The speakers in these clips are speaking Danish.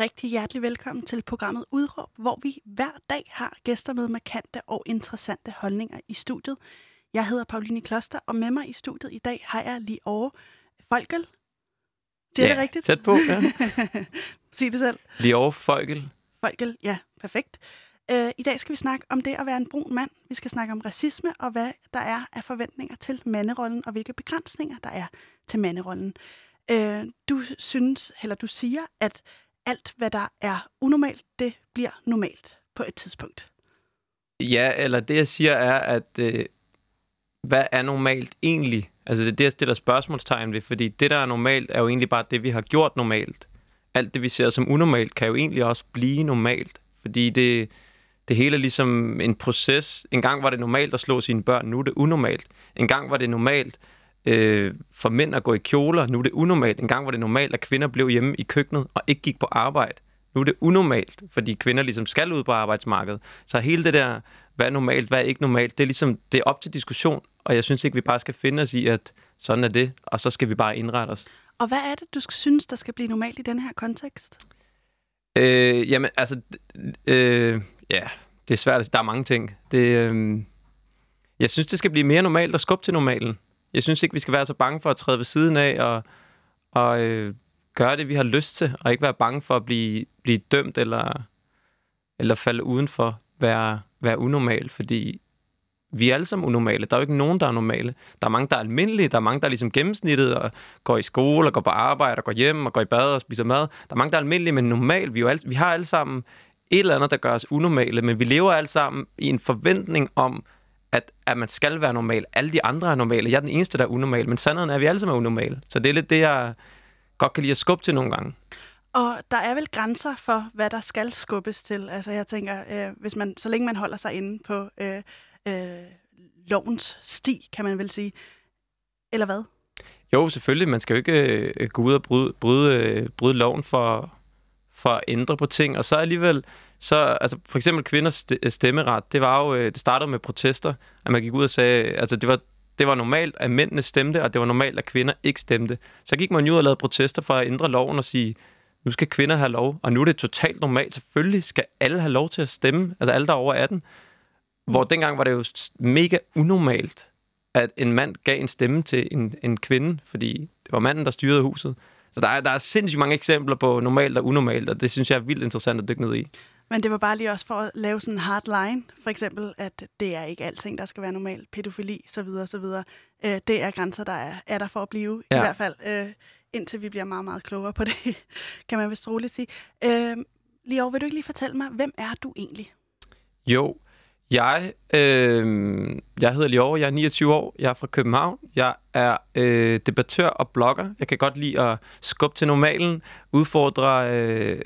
Rigtig hjertelig velkommen til programmet Udråb, hvor vi hver dag har gæster med markante og interessante holdninger i studiet. Jeg hedder Pauline Kloster, og med mig i studiet i dag har jeg lige over Folkel. Siger ja, det rigtigt? tæt på, ja. Sig det selv. Lige over Folkel. Folkel, ja, perfekt. Uh, I dag skal vi snakke om det at være en brun mand. Vi skal snakke om racisme og hvad der er af forventninger til manderollen, og hvilke begrænsninger der er til manderollen. Uh, du synes, eller du siger, at alt, hvad der er unormalt, det bliver normalt på et tidspunkt. Ja, eller det jeg siger er, at øh, hvad er normalt egentlig? Altså det er det, jeg stiller spørgsmålstegn ved, fordi det, der er normalt, er jo egentlig bare det, vi har gjort normalt. Alt det, vi ser som unormalt, kan jo egentlig også blive normalt, fordi det, det hele er ligesom en proces. En gang var det normalt at slå sine børn, nu er det unormalt. En gang var det normalt øh, for mænd at gå i kjoler, nu er det unormalt. En gang var det normalt, at kvinder blev hjemme i køkkenet og ikke gik på arbejde. Nu er det unormalt, fordi kvinder ligesom skal ud på arbejdsmarkedet. Så hele det der, hvad er normalt, hvad er ikke normalt, det er ligesom, det er op til diskussion, og jeg synes ikke, vi bare skal finde os i, at sådan er det, og så skal vi bare indrette os. Og hvad er det, du synes, der skal blive normalt i den her kontekst? Øh, jamen, altså, øh, ja, det er svært at Der er mange ting. Det, øh, jeg synes, det skal blive mere normalt at skubbe til normalen. Jeg synes ikke, vi skal være så bange for at træde ved siden af og, og øh, gøre det, vi har lyst til, og ikke være bange for at blive, blive dømt eller, eller falde udenfor, være, være unormal, fordi vi er alle sammen unormale. Der er jo ikke nogen, der er normale. Der er mange, der er almindelige. Der er mange, der er ligesom gennemsnittet og går i skole og går på arbejde og går hjem og går i bad og spiser mad. Der er mange, der er almindelige, men normal. Vi, jo alle, vi har alle sammen et eller andet, der gør os unormale, men vi lever alle sammen i en forventning om, at, at man skal være normal. Alle de andre er normale. Jeg er den eneste, der er unormal, men sandheden er, at vi alle sammen er unormale. Så det er lidt det, jeg godt kan lide at skubbe til nogle gange. Og der er vel grænser for, hvad der skal skubbes til. Altså jeg tænker, øh, hvis man, så længe man holder sig inde på øh, øh, lovens sti, kan man vel sige. Eller hvad? Jo, selvfølgelig. Man skal jo ikke øh, gå ud og bryde, bryde, øh, bryde loven for, for at ændre på ting. Og så alligevel, så, altså for eksempel kvinders stemmeret, det var jo, øh, det startede med protester, at man gik ud og sagde, altså det var, det var normalt, at mændene stemte, og det var normalt, at kvinder ikke stemte. Så gik man jo ud og lavede protester for at ændre loven og sige, nu skal kvinder have lov, og nu er det totalt normalt. Selvfølgelig skal alle have lov til at stemme, altså alle der er over 18. Hvor dengang var det jo mega unormalt, at en mand gav en stemme til en, en kvinde, fordi det var manden, der styrede huset. Så der er, der er sindssygt mange eksempler på normalt og unormalt, og det synes jeg er vildt interessant at dykke ned i. Men det var bare lige også for at lave sådan en hard line. For eksempel, at det er ikke alting, der skal være normalt. Pædofili, så videre, så videre. Øh, det er grænser, der er, er der for at blive, ja. i hvert fald. Øh, indtil vi bliver meget, meget klogere på det, kan man vist roligt sige. Øh, Leo, vil du ikke lige fortælle mig, hvem er du egentlig? Jo, jeg, øh, jeg hedder Lior, jeg er 29 år, jeg er fra København, jeg er øh, debattør og blogger. Jeg kan godt lide at skubbe til normalen, udfordre, øh,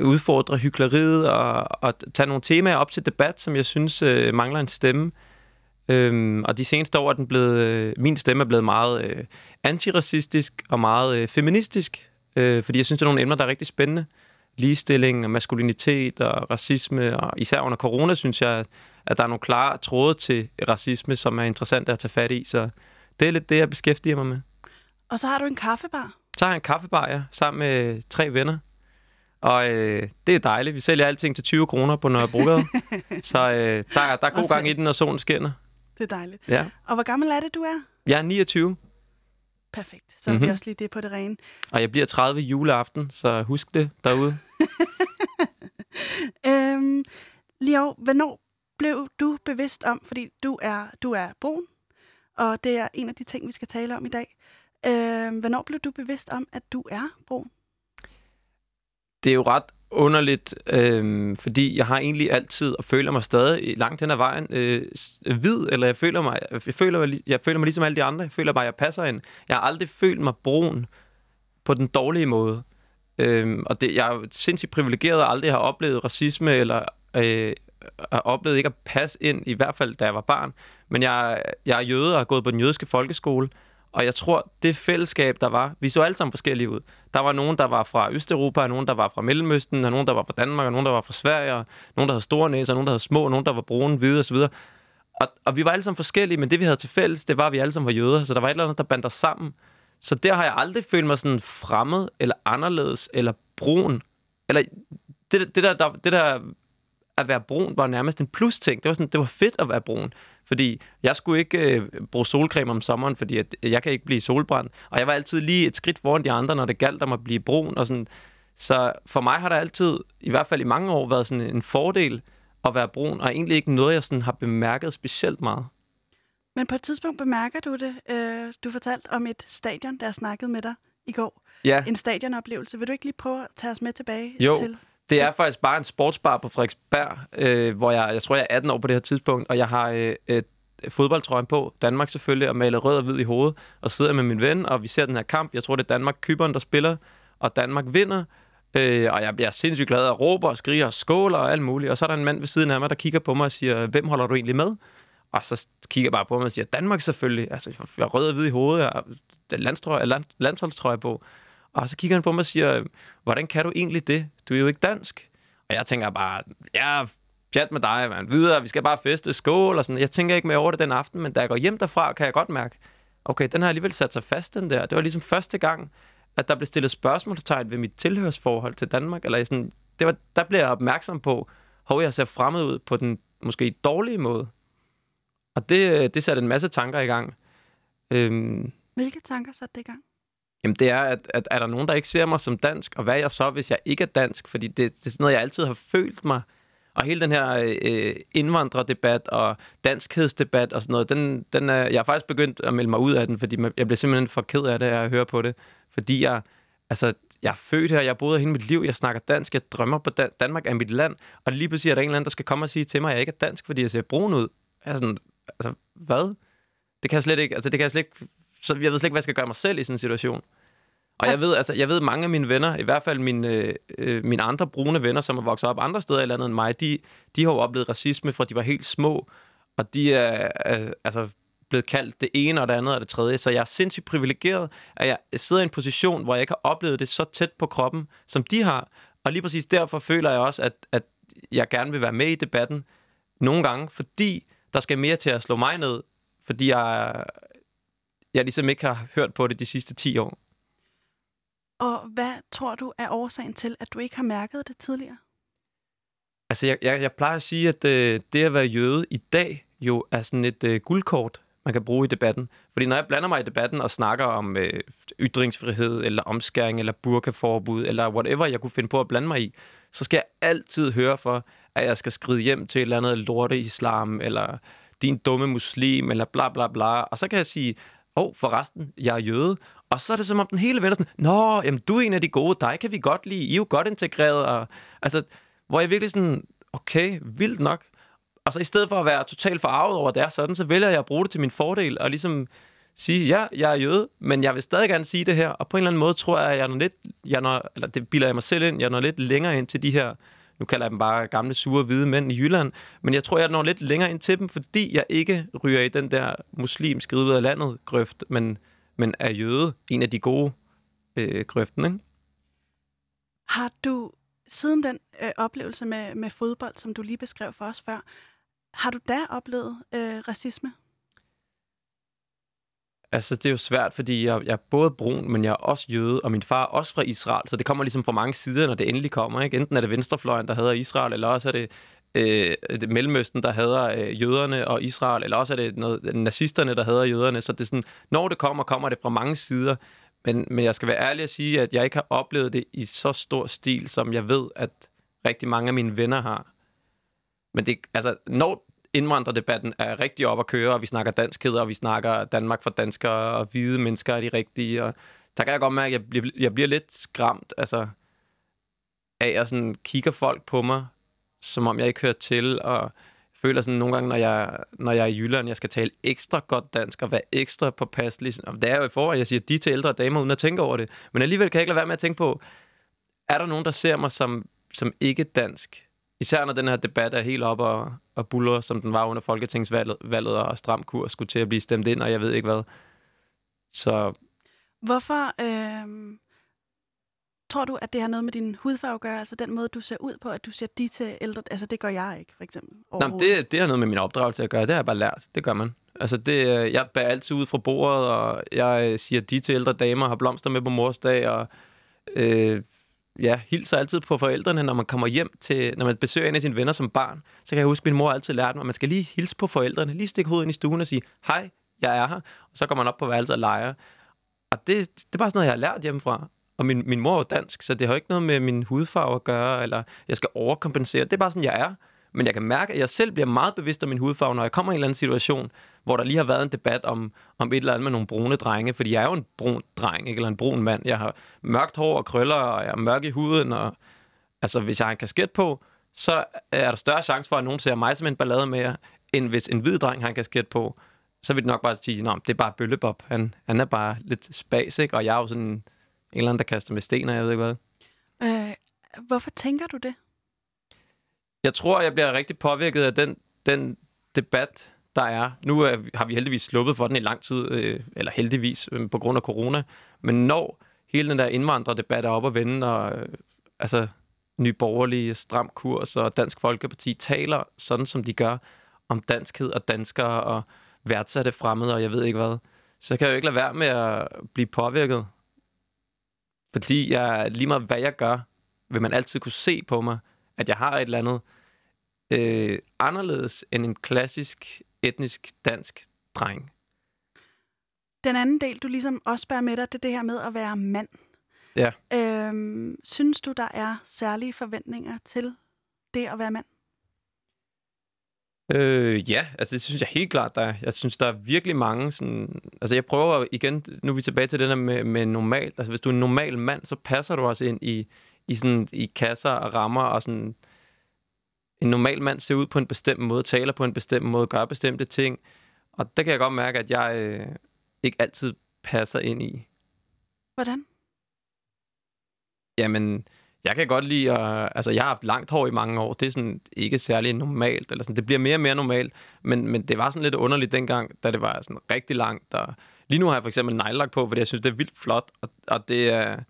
udfordre hyggeleriet og, og tage nogle temaer op til debat, som jeg synes øh, mangler en stemme. Øhm, og de seneste år er den blevet, øh, min stemme er blevet meget øh, antiracistisk og meget øh, feministisk, øh, fordi jeg synes, det er nogle emner, der er rigtig spændende ligestilling og maskulinitet og racisme, og især under corona, synes jeg, at der er nogle klare tråde til racisme, som er interessant at tage fat i. Så det er lidt det, jeg beskæftiger mig med. Og så har du en kaffebar? Så har jeg en kaffebar, ja, sammen med tre venner. Og øh, det er dejligt. Vi sælger alting til 20 kroner på Nørrebrogade. så øh, der, der er god gang i den, når solen skinner. Det er dejligt. Ja. Og hvor gammel er det, du er? Jeg er 29. Perfekt. Så mm-hmm. vi også lige det på det rene. Og jeg bliver 30 juleaften, så husk det derude. øhm, Leo, hvornår blev du bevidst om, fordi du er, du er brun, og det er en af de ting, vi skal tale om i dag. Øhm, hvornår blev du bevidst om, at du er brun? Det er jo ret underligt, øh, fordi jeg har egentlig altid, og føler mig stadig langt hen ad vejen, øh, hvid, eller jeg føler, mig, jeg, føler mig, jeg føler mig ligesom alle de andre. Jeg føler bare, jeg passer ind. Jeg har aldrig følt mig brun på den dårlige måde. Øh, og det, jeg er sindssygt privilegeret at aldrig har oplevet racisme, eller øh, har oplevet ikke at passe ind, i hvert fald da jeg var barn. Men jeg, jeg er jøde og har gået på den jødiske folkeskole, og jeg tror, det fællesskab, der var, vi så alle sammen forskellige ud. Der var nogen, der var fra Østeuropa, og nogen, der var fra Mellemøsten, og nogen, der var fra Danmark, og nogen, der var fra Sverige, og nogen, der havde store næser, og nogen, der havde små, og nogen, der var brune, hvide osv. Og, og vi var alle sammen forskellige, men det, vi havde til fælles, det var, at vi alle sammen var jøder, så der var et eller andet, der bandt os sammen. Så der har jeg aldrig følt mig sådan fremmed, eller anderledes, eller brun. eller det, det, der, der, det der at være brun var nærmest en plus ting. Det var, sådan, det var fedt at være brun. Fordi jeg skulle ikke øh, bruge solcreme om sommeren, fordi at jeg kan ikke blive solbrændt. Og jeg var altid lige et skridt foran de andre, når det galt om at blive brun. Og sådan. Så for mig har der altid, i hvert fald i mange år, været sådan en fordel at være brun, og egentlig ikke noget, jeg sådan har bemærket specielt meget. Men på et tidspunkt bemærker du det. Øh, du fortalte om et stadion, der snakkede med dig i går. Ja. En stadionoplevelse. Vil du ikke lige prøve at tage os med tilbage Jo. til? Det er faktisk bare en sportsbar på Frederiksberg, øh, hvor jeg, jeg tror, jeg er 18 år på det her tidspunkt, og jeg har øh, et øh, fodboldtrøjen på, Danmark selvfølgelig, og maler rød og hvid i hovedet, og sidder med min ven, og vi ser den her kamp. Jeg tror, det er danmark kyberen der spiller, og Danmark vinder. Øh, og jeg, jeg er sindssygt glad og råber og skriger og skåler og alt muligt. Og så er der en mand ved siden af mig, der kigger på mig og siger, hvem holder du egentlig med? Og så kigger jeg bare på mig og siger, Danmark selvfølgelig. Altså, jeg er rød og hvid i hovedet, jeg har landstrøje, land, landsholdstrøje på. Og så kigger han på mig og siger, øhm, hvordan kan du egentlig det? Du er jo ikke dansk. Og jeg tænker bare, ja, pjat med dig, man. Videre, vi skal bare feste, skål og sådan. Jeg tænker ikke mere over det den aften, men da jeg går hjem derfra, kan jeg godt mærke, okay, den har alligevel sat sig fast, den der. Det var ligesom første gang, at der blev stillet spørgsmålstegn ved mit tilhørsforhold til Danmark. Eller sådan, det var, der blev jeg opmærksom på, hvor jeg ser fremmed ud på den måske dårlige måde. Og det, øh, det satte en masse tanker i gang. Øhm, Hvilke tanker satte det i gang? Jamen det er, at, at er der nogen, der ikke ser mig som dansk, og hvad er jeg så, hvis jeg ikke er dansk? Fordi det, det er sådan noget, jeg altid har følt mig. Og hele den her øh, indvandrerdebat og danskhedsdebat og sådan noget, den, den er, jeg har faktisk begyndt at melde mig ud af den, fordi jeg bliver simpelthen for ked af det, at høre på det. Fordi jeg, altså, jeg er født her, jeg har boet her hele mit liv, jeg snakker dansk, jeg drømmer på Dan- Danmark er mit land, og lige pludselig er der en eller anden, der skal komme og sige til mig, at jeg ikke er dansk, fordi jeg ser brun ud. Jeg er sådan, altså, hvad? Det kan jeg slet ikke, altså det kan jeg slet ikke, så jeg ved slet ikke, hvad jeg skal gøre mig selv i sådan en situation. Og jeg ved, altså, jeg ved mange af mine venner, i hvert fald mine, øh, øh, mine andre brune venner, som er vokset op andre steder i landet end mig, de, de har jo oplevet racisme fra de var helt små, og de er, er altså blevet kaldt det ene og det andet og det tredje. Så jeg er sindssygt privilegeret, at jeg sidder i en position, hvor jeg ikke har oplevet det så tæt på kroppen, som de har. Og lige præcis derfor føler jeg også, at, at jeg gerne vil være med i debatten nogle gange, fordi der skal mere til at slå mig ned, fordi jeg, jeg ligesom ikke har hørt på det de sidste 10 år. Og hvad tror du er årsagen til, at du ikke har mærket det tidligere? Altså, jeg, jeg, jeg plejer at sige, at øh, det at være jøde i dag jo er sådan et øh, guldkort, man kan bruge i debatten. Fordi når jeg blander mig i debatten og snakker om øh, ytringsfrihed, eller omskæring, eller burkaforbud, eller whatever jeg kunne finde på at blande mig i, så skal jeg altid høre for, at jeg skal skride hjem til et eller andet lorte islam, eller din dumme muslim, eller bla bla bla. Og så kan jeg sige, åh, oh, forresten, jeg er jøde. Og så er det som om den hele vender sådan, nå, jamen, du er en af de gode, dig kan vi godt lide, I er jo godt integreret. Og, altså, hvor jeg virkelig sådan, okay, vildt nok. Og så i stedet for at være totalt forarvet over, at det er sådan, så vælger jeg at bruge det til min fordel, og ligesom sige, ja, jeg er jøde, men jeg vil stadig gerne sige det her, og på en eller anden måde tror jeg, at jeg når lidt, jeg når, eller det bilder jeg mig selv ind, jeg når lidt længere ind til de her, nu kalder jeg dem bare gamle, sure, hvide mænd i Jylland, men jeg tror, jeg når lidt længere ind til dem, fordi jeg ikke ryger i den der muslimsk ud af landet grøft, men, men er jøde, en af de gode øh, grøften, ikke? Har du siden den øh, oplevelse med, med fodbold, som du lige beskrev for os før, har du da oplevet øh, racisme? Altså, det er jo svært, fordi jeg, jeg er både brun, men jeg er også jøde, og min far er også fra Israel, så det kommer ligesom fra mange sider, når det endelig kommer. Ikke? Enten er det venstrefløjen, der hedder Israel, eller også er det, øh, det Mellemøsten, der hader øh, jøderne og Israel, eller også er det noget, nazisterne, der hader jøderne. Så det er sådan, når det kommer, kommer det fra mange sider. Men, men jeg skal være ærlig at sige, at jeg ikke har oplevet det i så stor stil, som jeg ved, at rigtig mange af mine venner har. Men det, altså, når indvandrerdebatten er rigtig op at køre, og vi snakker danskhed, og vi snakker Danmark for danskere, og hvide mennesker er de rigtige, og der kan jeg godt mærke, at jeg bliver, jeg bliver lidt skræmt, altså, af at sådan kigger folk på mig, som om jeg ikke hører til, og føler sådan nogle gange, når jeg, når jeg er i Jylland, jeg skal tale ekstra godt dansk, og være ekstra påpasselig. Og det er jo i forvejen, jeg siger de til ældre damer, uden at tænke over det. Men alligevel kan jeg ikke lade være med at tænke på, er der nogen, der ser mig som, som ikke dansk? Især når den her debat er helt op og, og buller, som den var under folketingsvalget, valget og stram kurs skulle til at blive stemt ind, og jeg ved ikke hvad. Så Hvorfor øh, tror du, at det har noget med din hudfarve at gøre? Altså den måde, du ser ud på, at du ser de til ældre... Altså det gør jeg ikke, for eksempel. Nå, det, det har noget med min opdragelse at gøre. Det har jeg bare lært. Det gør man. Altså, det, øh, jeg bærer altid ud fra bordet, og jeg øh, siger, de til ældre damer har blomster med på mors dag, og øh, ja, hilser altid på forældrene, når man kommer hjem til, når man besøger en af sine venner som barn. Så kan jeg huske, at min mor altid lærte mig, at man skal lige hilse på forældrene, lige stikke hovedet ind i stuen og sige, hej, jeg er her. Og så går man op på værelset og leger. Og det, det er bare sådan noget, jeg har lært hjemmefra. Og min, min mor er dansk, så det har ikke noget med min hudfarve at gøre, eller jeg skal overkompensere. Det er bare sådan, jeg er. Men jeg kan mærke, at jeg selv bliver meget bevidst om min hudfarve, når jeg kommer i en eller anden situation, hvor der lige har været en debat om, om et eller andet med nogle brune drenge. Fordi jeg er jo en brun dreng, ikke? eller en brun mand. Jeg har mørkt hår og krøller, og jeg er mørk i huden. Og, altså, hvis jeg har en kasket på, så er der større chance for, at nogen ser mig som en ballade med jer, end hvis en hvid dreng har en kasket på. Så vil det nok bare sige, at det er bare Bøllebob. Han, han er bare lidt spas, ikke? og jeg er jo sådan en eller anden, der kaster med sten, og jeg ved ikke hvad. Øh, hvorfor tænker du det? Jeg tror, jeg bliver rigtig påvirket af den, den debat, der er. Nu er, har vi heldigvis sluppet for den i lang tid, øh, eller heldigvis øh, på grund af corona. Men når hele den der indvandrerdebat er op at vende, og øh, altså nyborgerlige stram kurs og Dansk Folkeparti taler sådan, som de gør, om danskhed og danskere og værdsatte fremmede, og jeg ved ikke hvad, så kan jeg jo ikke lade være med at blive påvirket. Fordi jeg, lige meget hvad jeg gør, vil man altid kunne se på mig, at jeg har et eller andet øh, anderledes end en klassisk etnisk dansk dreng. Den anden del, du ligesom også bærer med dig, det er det her med at være mand. Ja. Øhm, synes du, der er særlige forventninger til det at være mand? Øh, ja, altså det synes jeg helt klart, der er. Jeg synes, der er virkelig mange sådan... Altså jeg prøver igen, nu er vi tilbage til det der med, med normal. Altså hvis du er en normal mand, så passer du også ind i, i, sådan, i kasser og rammer og sådan... En normal mand ser ud på en bestemt måde, taler på en bestemt måde, gør bestemte ting. Og der kan jeg godt mærke, at jeg øh, ikke altid passer ind i. Hvordan? Jamen, jeg kan godt lide at... Altså, jeg har haft langt hår i mange år. Det er sådan ikke særlig normalt. Eller sådan. Det bliver mere og mere normalt. Men, men det var sådan lidt underligt dengang, da det var sådan rigtig langt. Og lige nu har jeg for eksempel nejlagt på, fordi jeg synes, det er vildt flot. Og, og det er...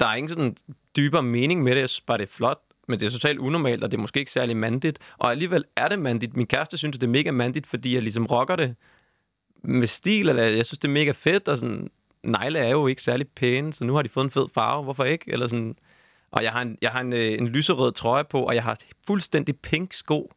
Der er ingen sådan dybere mening med det. Jeg synes bare, det er flot. Men det er totalt unormalt, og det er måske ikke særlig mandigt. Og alligevel er det mandigt. Min kæreste synes, det er mega mandigt, fordi jeg ligesom rocker det med stil. Eller jeg synes, det er mega fedt. Og sådan, negle er jo ikke særlig pæne, så nu har de fået en fed farve. Hvorfor ikke? Eller sådan, og jeg har, en, jeg har en, øh, en lyserød trøje på, og jeg har fuldstændig pink sko.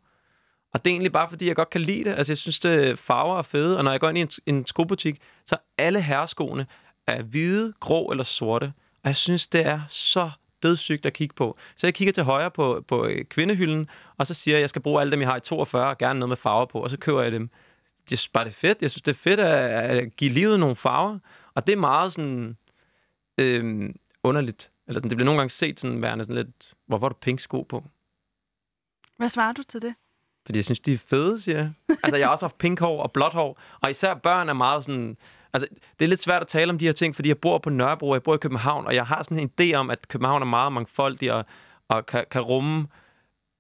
Og det er egentlig bare, fordi jeg godt kan lide det. Altså, jeg synes, det farver er fede. Og når jeg går ind i en, en skobutik, så alle herreskoene er hvide, grå eller sorte. Og jeg synes, det er så dødssygt at kigge på. Så jeg kigger til højre på, på øh, kvindehylden, og så siger jeg, at jeg skal bruge alle dem, jeg har i 42, og gerne noget med farver på, og så køber jeg dem. Jeg synes bare, det er fedt. Jeg synes, det er fedt at, at give livet nogle farver. Og det er meget sådan øh, underligt. Eller sådan, det bliver nogle gange set sådan værende sådan lidt, hvorfor har du pink sko på? Hvad svarer du til det? Fordi jeg synes, de er fede, siger jeg. Altså, jeg har også haft pink hår og blåt hår. Og især børn er meget sådan... Altså, det er lidt svært at tale om de her ting, fordi jeg bor på Nørrebro, jeg bor i København, og jeg har sådan en idé om, at København er meget mangfoldig og, og kan, kan rumme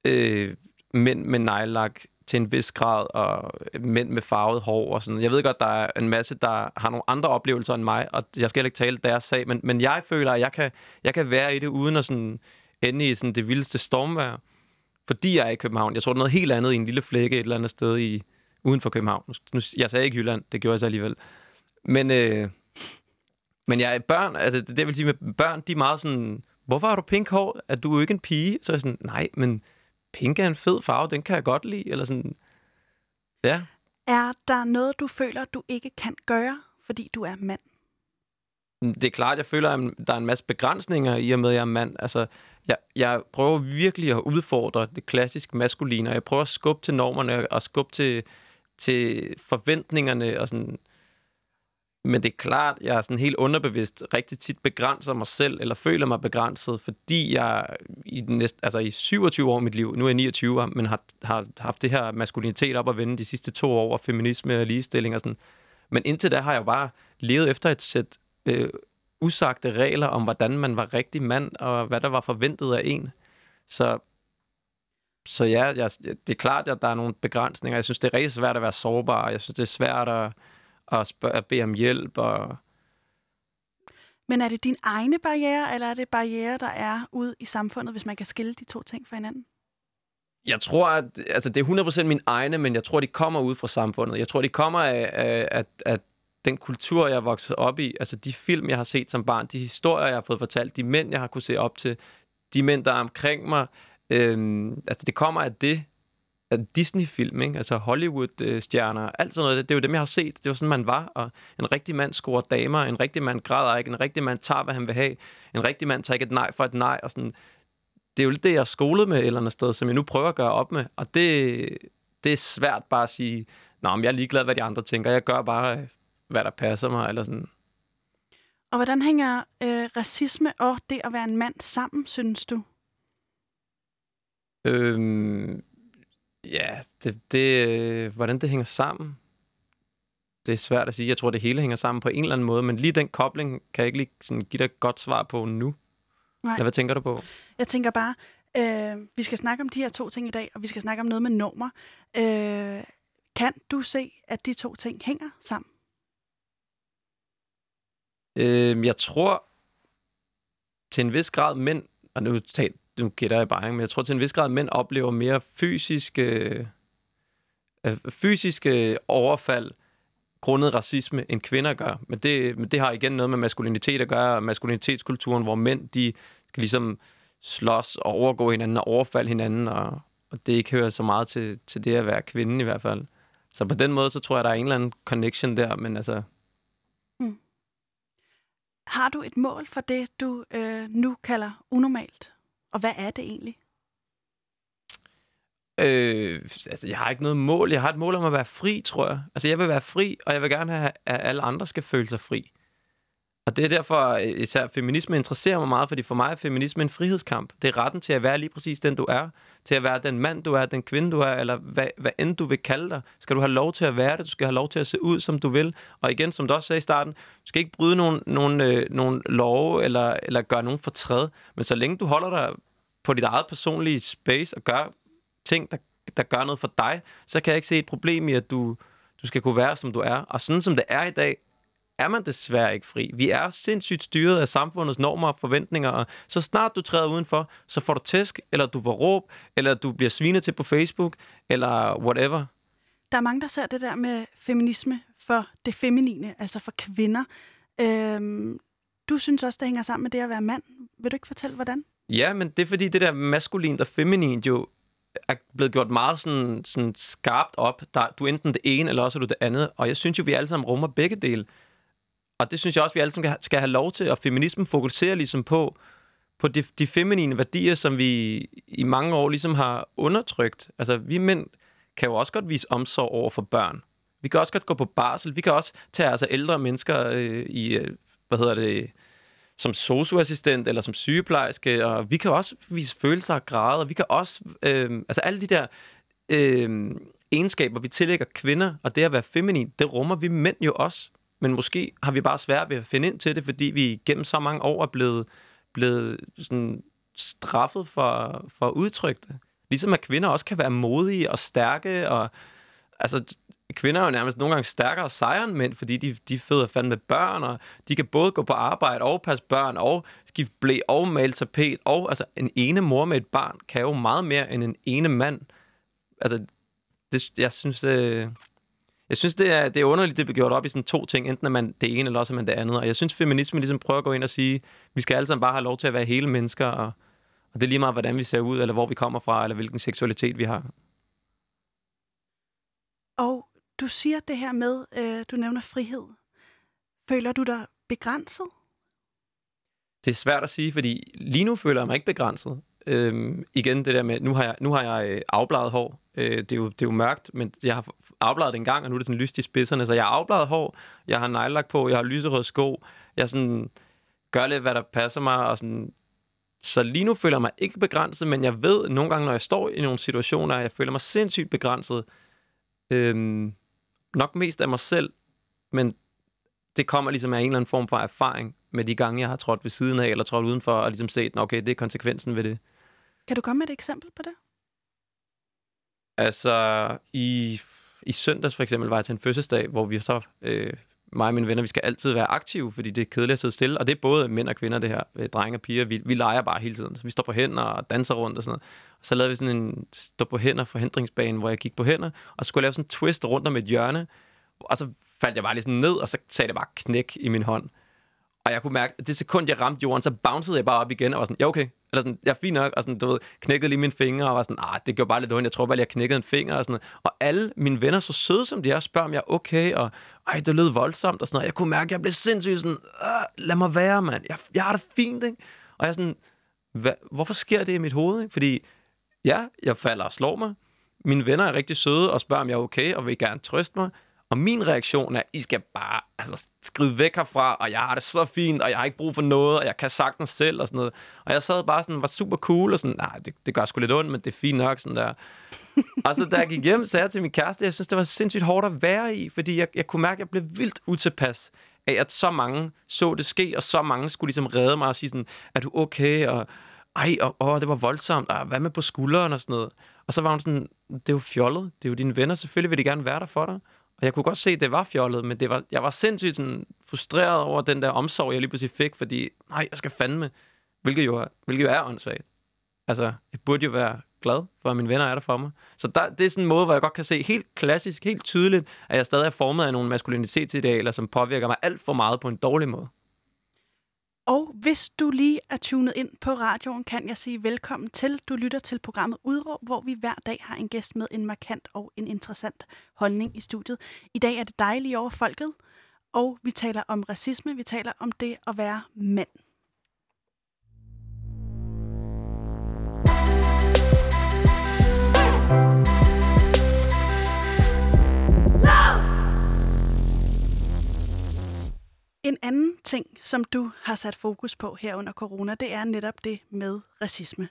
øh, mænd med nejlak til en vis grad, og mænd med farvet hår og sådan Jeg ved godt, der er en masse, der har nogle andre oplevelser end mig, og jeg skal ikke tale deres sag, men, men jeg føler, at jeg kan, jeg kan være i det, uden at sådan ende i sådan det vildeste stormvejr, fordi jeg er i København. Jeg tror, det er noget helt andet i en lille flække et eller andet sted i, uden for København. Nu, jeg sagde ikke Jylland, det gjorde jeg så alligevel. Men, øh, men jeg er børn, altså det, det vil sige med børn, de er meget sådan, hvorfor har du pink hår? Er du ikke en pige? Så er jeg sådan, nej, men pink er en fed farve, den kan jeg godt lide. Eller sådan, ja. Er der noget, du føler, du ikke kan gøre, fordi du er mand? Det er klart, jeg føler, at der er en masse begrænsninger i og med, at jeg er mand. Altså, jeg, jeg prøver virkelig at udfordre det klassiske maskuline, og jeg prøver at skubbe til normerne og skubbe til, til forventningerne og sådan men det er klart, jeg er sådan helt underbevidst rigtig tit begrænser mig selv, eller føler mig begrænset, fordi jeg i, næste, altså i 27 år af mit liv, nu er jeg 29, men har, har haft det her maskulinitet op at vende de sidste to år, og feminisme og ligestilling og sådan. Men indtil da har jeg bare levet efter et sæt øh, usagte regler om, hvordan man var rigtig mand, og hvad der var forventet af en. Så, så ja, jeg, det er klart, at der er nogle begrænsninger. Jeg synes, det er rigtig svært at være sårbar. Jeg synes, det er svært at og spørge, bede om hjælp. Og... Men er det din egne barriere, eller er det barriere, der er ude i samfundet, hvis man kan skille de to ting fra hinanden? Jeg tror, at altså, det er 100% min egne, men jeg tror, de kommer ud fra samfundet. Jeg tror, de kommer af, af at, at den kultur, jeg er vokset op i, altså de film, jeg har set som barn, de historier, jeg har fået fortalt, de mænd, jeg har kunne se op til, de mænd, der er omkring mig, øhm, altså det kommer af det, Disney-film, ikke? altså Hollywood-stjerner, alt sådan noget, det, det er jo dem, jeg har set, det var sådan, man var, og en rigtig mand scorer damer, en rigtig mand græder ikke, en rigtig mand tager, hvad han vil have, en rigtig mand tager ikke et nej for et nej, og sådan, det er jo lidt det, jeg er skolet med et eller andet sted, som jeg nu prøver at gøre op med, og det, det er svært bare at sige, Nå, men jeg er ligeglad, hvad de andre tænker. Jeg gør bare, øh, hvad der passer mig. Eller sådan. Og hvordan hænger øh, racisme og det at være en mand sammen, synes du? Øhm, ja, det, det, øh, hvordan det hænger sammen, det er svært at sige. Jeg tror, det hele hænger sammen på en eller anden måde, men lige den kobling kan jeg ikke lige sådan, give dig et godt svar på nu. Nej. Eller hvad tænker du på? Jeg tænker bare, øh, vi skal snakke om de her to ting i dag, og vi skal snakke om noget med normer. Øh, kan du se, at de to ting hænger sammen? Øh, jeg tror til en vis grad mænd, og nu, nu gætter jeg bare, men jeg tror til en vis grad mænd oplever mere fysiske, øh, fysiske overfald grundet racisme, end kvinder gør. Men det, men det har igen noget med maskulinitet at gøre, maskulinitetskulturen, hvor mænd, de skal ligesom slås og overgå hinanden og overfalde hinanden, og, og det ikke hører så meget til, til det at være kvinde i hvert fald. Så på den måde, så tror jeg, der er en eller anden connection der, men altså... Hmm. Har du et mål for det, du øh, nu kalder unormalt? Og hvad er det egentlig? Øh, altså, jeg har ikke noget mål. Jeg har et mål om at være fri, tror jeg. Altså, jeg vil være fri, og jeg vil gerne have, at alle andre skal føle sig fri. Og det er derfor, øh, især feminisme interesserer mig meget, fordi for mig er feminisme en frihedskamp. Det er retten til at være lige præcis den, du er. Til at være den mand, du er, den kvinde, du er, eller hvad, hvad end du vil kalde dig. Skal du have lov til at være det, du skal have lov til at se ud, som du vil. Og igen, som du også sagde i starten, du skal ikke bryde nogen, nogen, øh, nogen love, eller, eller gøre nogen fortræd. Men så længe du holder dig på dit eget personlige space, og gør ting, der, der gør noget for dig, så kan jeg ikke se et problem i, at du, du skal kunne være, som du er. Og sådan som det er i dag, er man desværre ikke fri. Vi er sindssygt styret af samfundets normer og forventninger, og så snart du træder udenfor, så får du tæsk, eller du får råb, eller du bliver svinet til på Facebook, eller whatever. Der er mange, der ser det der med feminisme for det feminine, altså for kvinder. Øhm, du synes også, det hænger sammen med det at være mand. Vil du ikke fortælle, hvordan? Ja, men det er fordi, det der maskulin og feminin jo er blevet gjort meget sådan, sådan skarpt op. Der, du er enten det ene, eller også er du det andet. Og jeg synes jo, vi alle sammen rummer begge dele. Og det synes jeg også, vi alle sammen skal have lov til. Og feminismen fokuserer ligesom på, på de, de feminine værdier, som vi i mange år ligesom har undertrykt. Altså, vi mænd kan jo også godt vise omsorg over for børn. Vi kan også godt gå på barsel. Vi kan også tage altså ældre mennesker øh, i, øh, hvad hedder det, som socioassistent eller som sygeplejerske, og vi kan også vise følelser og grader. Vi kan også, øh, altså alle de der øh, egenskaber, vi tillægger kvinder, og det at være feminin, det rummer vi mænd jo også men måske har vi bare svært ved at finde ind til det, fordi vi gennem så mange år er blevet, blevet sådan straffet for, for at udtrykke det. Ligesom at kvinder også kan være modige og stærke, og altså, kvinder er jo nærmest nogle gange stærkere sejre end mænd, fordi de, de føder fandme børn, og de kan både gå på arbejde og passe børn, og skifte blæ og male tapet, og altså, en ene mor med et barn kan jo meget mere end en ene mand. Altså, det, jeg synes, det, jeg synes, det er, det er underligt, det bliver gjort op i sådan to ting. Enten er man det ene, eller også er man det andet. Og jeg synes, feminismen ligesom prøver at gå ind og sige, vi skal alle sammen bare have lov til at være hele mennesker, og, og det er lige meget, hvordan vi ser ud, eller hvor vi kommer fra, eller hvilken seksualitet vi har. Og du siger det her med, øh, du nævner frihed. Føler du dig begrænset? Det er svært at sige, fordi lige nu føler jeg mig ikke begrænset. Øhm, igen det der med, nu har jeg, nu har jeg øh, afbladet hår. Øh, det, er jo, det er jo mørkt, men jeg har afbladet en gang, og nu er det sådan lyst i spidserne. Så jeg har afbladet hår, jeg har nejlagt på, jeg har lyserøde sko. Jeg sådan, gør lidt, hvad der passer mig. Og sådan, så lige nu føler jeg mig ikke begrænset, men jeg ved nogle gange, når jeg står i nogle situationer, at jeg føler mig sindssygt begrænset. Øhm, nok mest af mig selv, men det kommer ligesom af en eller anden form for erfaring med de gange, jeg har trådt ved siden af, eller trådt udenfor, og ligesom set, okay, det er konsekvensen ved det. Kan du komme med et eksempel på det? Altså, i, i søndags for eksempel var jeg til en fødselsdag, hvor vi så, øh, mig og mine venner, vi skal altid være aktive, fordi det er kedeligt at sidde stille, og det er både mænd og kvinder, det her, øh, drenge og piger, vi, vi leger bare hele tiden. Så vi står på hænder og danser rundt og sådan noget. Og så lavede vi sådan en stå på hænder forhindringsbane, hvor jeg gik på hænder, og så skulle jeg lave sådan en twist rundt om et hjørne, og så faldt jeg bare lige sådan ned, og så sagde det bare knæk i min hånd. Og jeg kunne mærke, at det sekund, jeg ramte jorden, så bouncede jeg bare op igen, og var sådan, ja okay, eller sådan, jeg er fint nok, og sådan, du ved, knækkede lige mine fingre, og var sådan, ah, det gjorde bare lidt ondt, jeg tror bare jeg knækkede en finger, og sådan Og alle mine venner, så søde som de er, spørger, om jeg er okay, og ej, det lød voldsomt, og sådan noget. Jeg kunne mærke, at jeg blev sindssygt sådan, ah, lad mig være, mand, jeg, jeg har det fint, ikke? Og jeg er sådan, Hva, hvorfor sker det i mit hoved, ikke? Fordi, ja, jeg falder og slår mig, mine venner er rigtig søde og spørger, om jeg er okay, og vil gerne trøste mig, og min reaktion er, I skal bare altså, skride væk herfra, og jeg har det så fint, og jeg har ikke brug for noget, og jeg kan sagtens selv, og sådan noget. Og jeg sad bare sådan, var super cool, og sådan, nej, det, det gør sgu lidt ondt, men det er fint nok, sådan der. og så da jeg gik hjem, sagde jeg til min kæreste, jeg synes, det var sindssygt hårdt at være i, fordi jeg, jeg kunne mærke, at jeg blev vildt utilpas af, at så mange så det ske, og så mange skulle ligesom redde mig og sige sådan, er du okay, og ej, og, åh, det var voldsomt, og hvad med på skulderen og sådan noget. Og så var hun sådan, det er jo fjollet, det er jo dine venner, selvfølgelig vil de gerne være der for dig. Og jeg kunne godt se, at det var fjollet, men det var, jeg var sindssygt sådan, frustreret over den der omsorg, jeg lige pludselig fik, fordi, nej, jeg skal fandme, hvilket jo er, hvilket jo er åndssvagt. Altså, jeg burde jo være glad for, at mine venner er der for mig. Så der, det er sådan en måde, hvor jeg godt kan se helt klassisk, helt tydeligt, at jeg stadig er formet af nogle maskulinitetsidealer, som påvirker mig alt for meget på en dårlig måde. Og hvis du lige er tunet ind på radioen, kan jeg sige velkommen til. Du lytter til programmet Udråb, hvor vi hver dag har en gæst med en markant og en interessant holdning i studiet. I dag er det dejligt over folket, og vi taler om racisme, vi taler om det at være mand. En anden ting, som du har sat fokus på her under corona, det er netop det med racisme.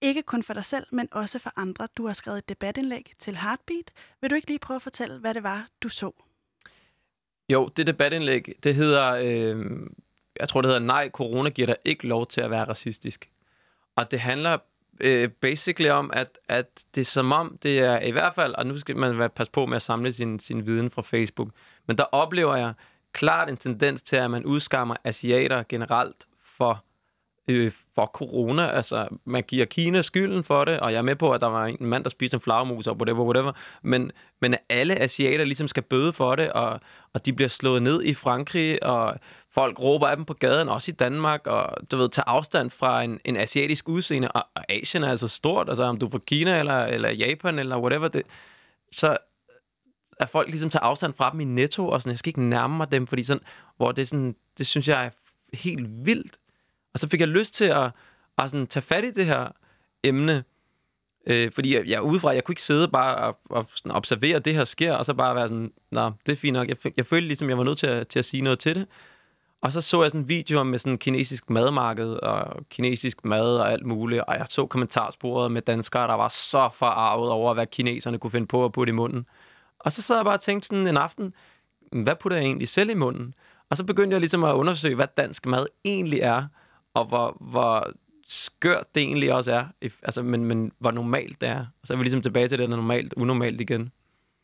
Ikke kun for dig selv, men også for andre. Du har skrevet et debatindlæg til Heartbeat. Vil du ikke lige prøve at fortælle, hvad det var, du så? Jo, det debatindlæg, det hedder, øh, jeg tror det hedder, nej, corona giver dig ikke lov til at være racistisk. Og det handler øh, basically om, at, at det er som om, det er i hvert fald, og nu skal man passe på med at samle sin, sin viden fra Facebook, men der oplever jeg, klart en tendens til, at man udskammer asiater generelt for, øh, for corona. Altså, man giver Kina skylden for det, og jeg er med på, at der var en mand, der spiste en flagmus og whatever, whatever. Men, men alle asiater ligesom skal bøde for det, og, og de bliver slået ned i Frankrig, og folk råber af dem på gaden, også i Danmark, og du ved, tager afstand fra en, en asiatisk udseende, og, og Asien er altså stort, altså om du er fra Kina, eller, eller Japan, eller whatever, det, så at folk ligesom tager afstand fra dem i netto, og sådan, jeg skal ikke nærme mig dem, fordi sådan, hvor det, sådan, det synes jeg er helt vildt. Og så fik jeg lyst til at, at sådan, tage fat i det her emne, øh, fordi jeg, jeg udefra, jeg kunne ikke sidde bare og, og sådan, observere, at det her sker, og så bare være sådan, nå, det er fint nok. Jeg, jeg følte ligesom, jeg var nødt til at, til at sige noget til det. Og så så jeg sådan en video med sådan kinesisk madmarked, og kinesisk mad og alt muligt, og jeg så kommentarsporet med danskere, der var så forarvet over, hvad kineserne kunne finde på at putte i munden. Og så sad jeg bare og tænkte sådan en aften, hvad putter jeg egentlig selv i munden? Og så begyndte jeg ligesom at undersøge, hvad dansk mad egentlig er, og hvor, hvor skørt det egentlig også er, altså, men, men hvor normalt det er. Og så er vi ligesom tilbage til det, der er normalt, unormalt igen.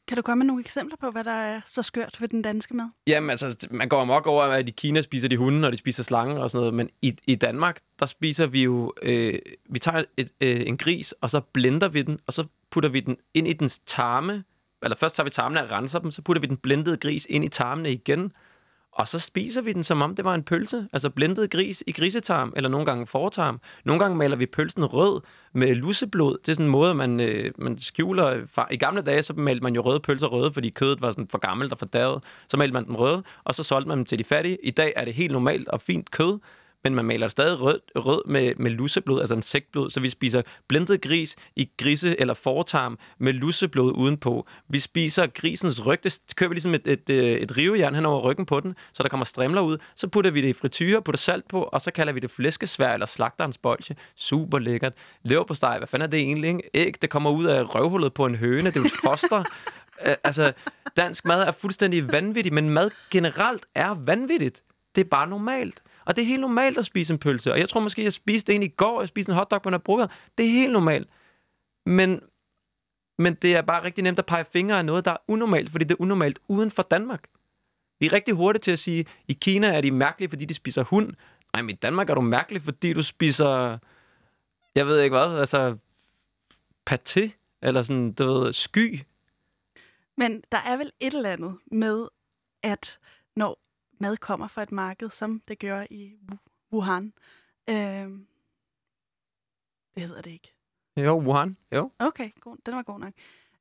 Kan du komme med nogle eksempler på, hvad der er så skørt ved den danske mad? Jamen, altså, man går amok over, at i Kina spiser de hunde, og de spiser slange og sådan noget, men i, i Danmark, der spiser vi jo, øh, vi tager et, øh, en gris, og så blender vi den, og så putter vi den ind i dens tarme, eller først tager vi tarmene og renser dem, så putter vi den blendede gris ind i tarmene igen, og så spiser vi den, som om det var en pølse. Altså blendet gris i grisetarm, eller nogle gange fortarm. Nogle gange maler vi pølsen rød med lusseblod. Det er sådan en måde, man, øh, man skjuler. I gamle dage, så malte man jo røde pølser røde, fordi kødet var sådan for gammelt og for davet. Så malte man dem røde, og så solgte man dem til de fattige. I dag er det helt normalt og fint kød, men man maler stadig rød, rød med, med lusseblod, altså insektblod, så vi spiser blindet gris i grise eller fortarm med lusseblod udenpå. Vi spiser grisens ryg, det kører vi ligesom et, et, et, et rivejern hen over ryggen på den, så der kommer strimler ud. Så putter vi det i frityre, putter salt på, og så kalder vi det flæskesvær eller slagterens bolche. Super lækkert. Lever på steg, hvad fanden er det egentlig? Ikke? Æg, det kommer ud af røvhullet på en høne, det er jo et foster. altså, dansk mad er fuldstændig vanvittig, men mad generelt er vanvittigt. Det er bare normalt. Og det er helt normalt at spise en pølse. Og jeg tror måske, jeg spiste en i går, jeg spiste en hotdog på en brugere. Det er helt normalt. Men, men det er bare rigtig nemt at pege fingre af noget, der er unormalt, fordi det er unormalt uden for Danmark. Vi er rigtig hurtige til at sige, at i Kina er de mærkelige, fordi de spiser hund. Nej, men i Danmark er du mærkelig, fordi du spiser, jeg ved ikke hvad, altså paté, eller sådan, du ved, sky. Men der er vel et eller andet med at når mad kommer fra et marked, som det gør i Wuhan, øh, det hedder det ikke. Jo, Wuhan. Jo. Okay, god. den var god nok.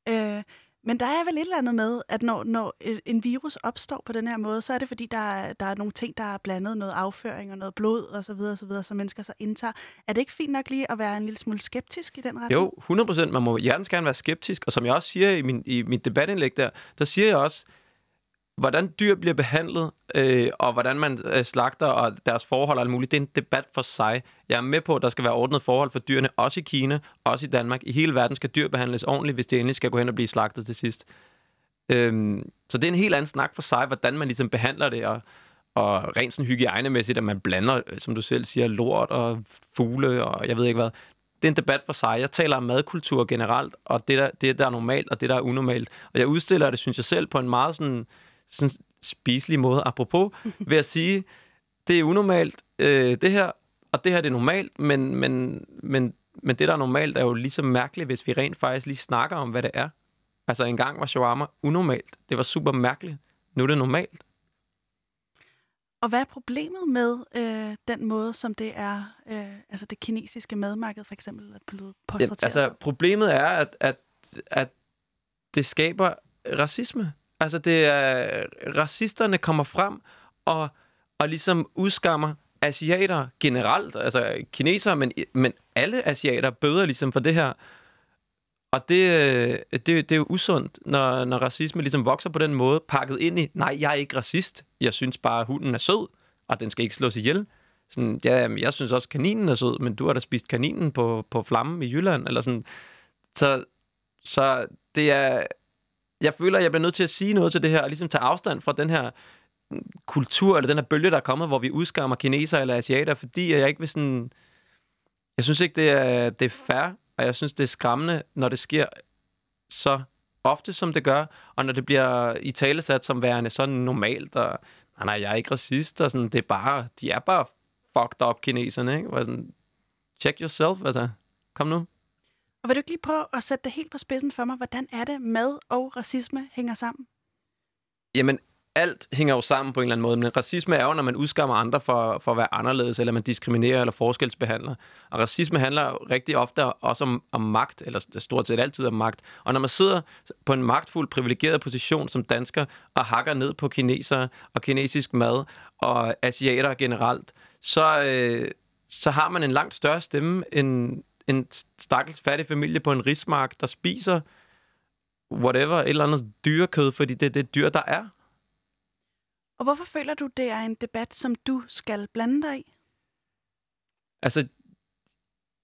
Øh, men der er vel et eller andet med, at når, når en virus opstår på den her måde, så er det fordi, der er, der er nogle ting, der er blandet, noget afføring og noget blod og så videre, så videre, som mennesker så indtager. Er det ikke fint nok lige at være en lille smule skeptisk i den retning? Jo, 100 procent. Man må hjertens gerne være skeptisk, og som jeg også siger i, min, i mit debatindlæg der, der siger jeg også, hvordan dyr bliver behandlet, øh, og hvordan man øh, slagter, og deres forhold og alt muligt, det er en debat for sig. Jeg er med på, at der skal være ordnet forhold for dyrene, også i Kina, også i Danmark. I hele verden skal dyr behandles ordentligt, hvis de endelig skal gå hen og blive slagtet til sidst. Øhm, så det er en helt anden snak for sig, hvordan man ligesom behandler det, og, og rent sådan hygiejnemæssigt, at man blander, øh, som du selv siger, lort og fugle, og jeg ved ikke hvad. Det er en debat for sig. Jeg taler om madkultur generelt, og det der, det, der er normalt, og det, der er unormalt. Og jeg udstiller det, synes jeg selv, på en meget sådan sådan spiselig måde, apropos, ved at sige, det er unormalt, øh, det her, og det her det er normalt, men, men, men, men det, der er normalt, er jo lige så mærkeligt, hvis vi rent faktisk lige snakker om, hvad det er. Altså, engang var shawarma unormalt. Det var super mærkeligt. Nu er det normalt. Og hvad er problemet med øh, den måde, som det er, øh, altså det kinesiske madmarked for eksempel, er blevet portrætteret? Ja, altså, problemet er, at, at, at det skaber racisme. Altså, det er, racisterne kommer frem og, og ligesom udskammer asiater generelt, altså kinesere, men, men alle asiater bøder ligesom for det her. Og det, øh, det, det er jo usundt, når, når racisme ligesom vokser på den måde, pakket ind i, nej, jeg er ikke racist, jeg synes bare, at hunden er sød, og den skal ikke slås ihjel. Sådan, ja, jeg synes også, kaninen er sød, men du har da spist kaninen på, på flammen i Jylland, eller sådan. Så, så det er, jeg føler, at jeg bliver nødt til at sige noget til det her, og ligesom tage afstand fra den her mm, kultur, eller den her bølge, der er kommet, hvor vi udskammer kineser eller asiater, fordi jeg ikke vil sådan... Jeg synes ikke, det er, det er fair, og jeg synes, det er skræmmende, når det sker så ofte, som det gør, og når det bliver i talesat som værende sådan normalt, og nej, nej, jeg er ikke racist, og sådan, det er bare, de er bare fucked up kineserne, ikke? Og sådan, check yourself, altså, kom nu. Og vil du ikke lige prøve at sætte det helt på spidsen for mig? Hvordan er det, mad og racisme hænger sammen? Jamen, alt hænger jo sammen på en eller anden måde, men racisme er jo, når man udskammer andre for, for at være anderledes, eller man diskriminerer eller forskelsbehandler. Og racisme handler jo rigtig ofte også om, om magt, eller stort set altid om magt. Og når man sidder på en magtfuld, privilegeret position som dansker, og hakker ned på kinesere og kinesisk mad, og asiater generelt, så, øh, så har man en langt større stemme end, en stakkels fattig familie på en rismark, der spiser whatever, et eller andet dyrekød, fordi det er det dyr, der er. Og hvorfor føler du, det er en debat, som du skal blande dig i? Altså,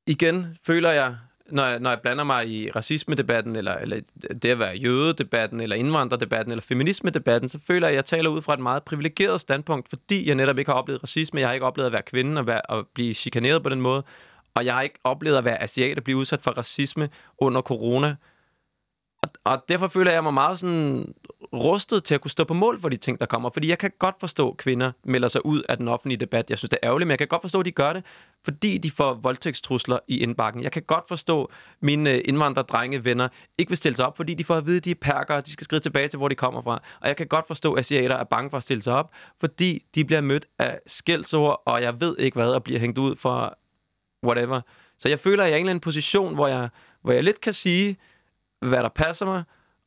igen føler jeg, når jeg, når jeg blander mig i racisme-debatten, eller, eller det at være jødedebatten, eller indvandrerdebatten, eller feminisme-debatten, så føler jeg, at jeg taler ud fra et meget privilegeret standpunkt, fordi jeg netop ikke har oplevet racisme, jeg har ikke oplevet at være kvinde og, være, og blive chikaneret på den måde, og jeg har ikke oplevet at være asiat og blive udsat for racisme under corona. Og, og derfor føler jeg mig meget sådan rustet til at kunne stå på mål for de ting, der kommer. Fordi jeg kan godt forstå, at kvinder melder sig ud af den offentlige debat. Jeg synes, det er ærgerligt, men jeg kan godt forstå, at de gør det, fordi de får voldtægtstrusler i indbakken. Jeg kan godt forstå, at mine øh, indvandrerdrenge venner ikke vil stille sig op, fordi de får at vide, at de er perker, og de skal skride tilbage til, hvor de kommer fra. Og jeg kan godt forstå, at asiater er bange for at stille sig op, fordi de bliver mødt af skældsord, og jeg ved ikke hvad, og bliver hængt ud for whatever. Så jeg føler, at jeg er i en eller anden position, hvor jeg, hvor jeg lidt kan sige, hvad der passer mig,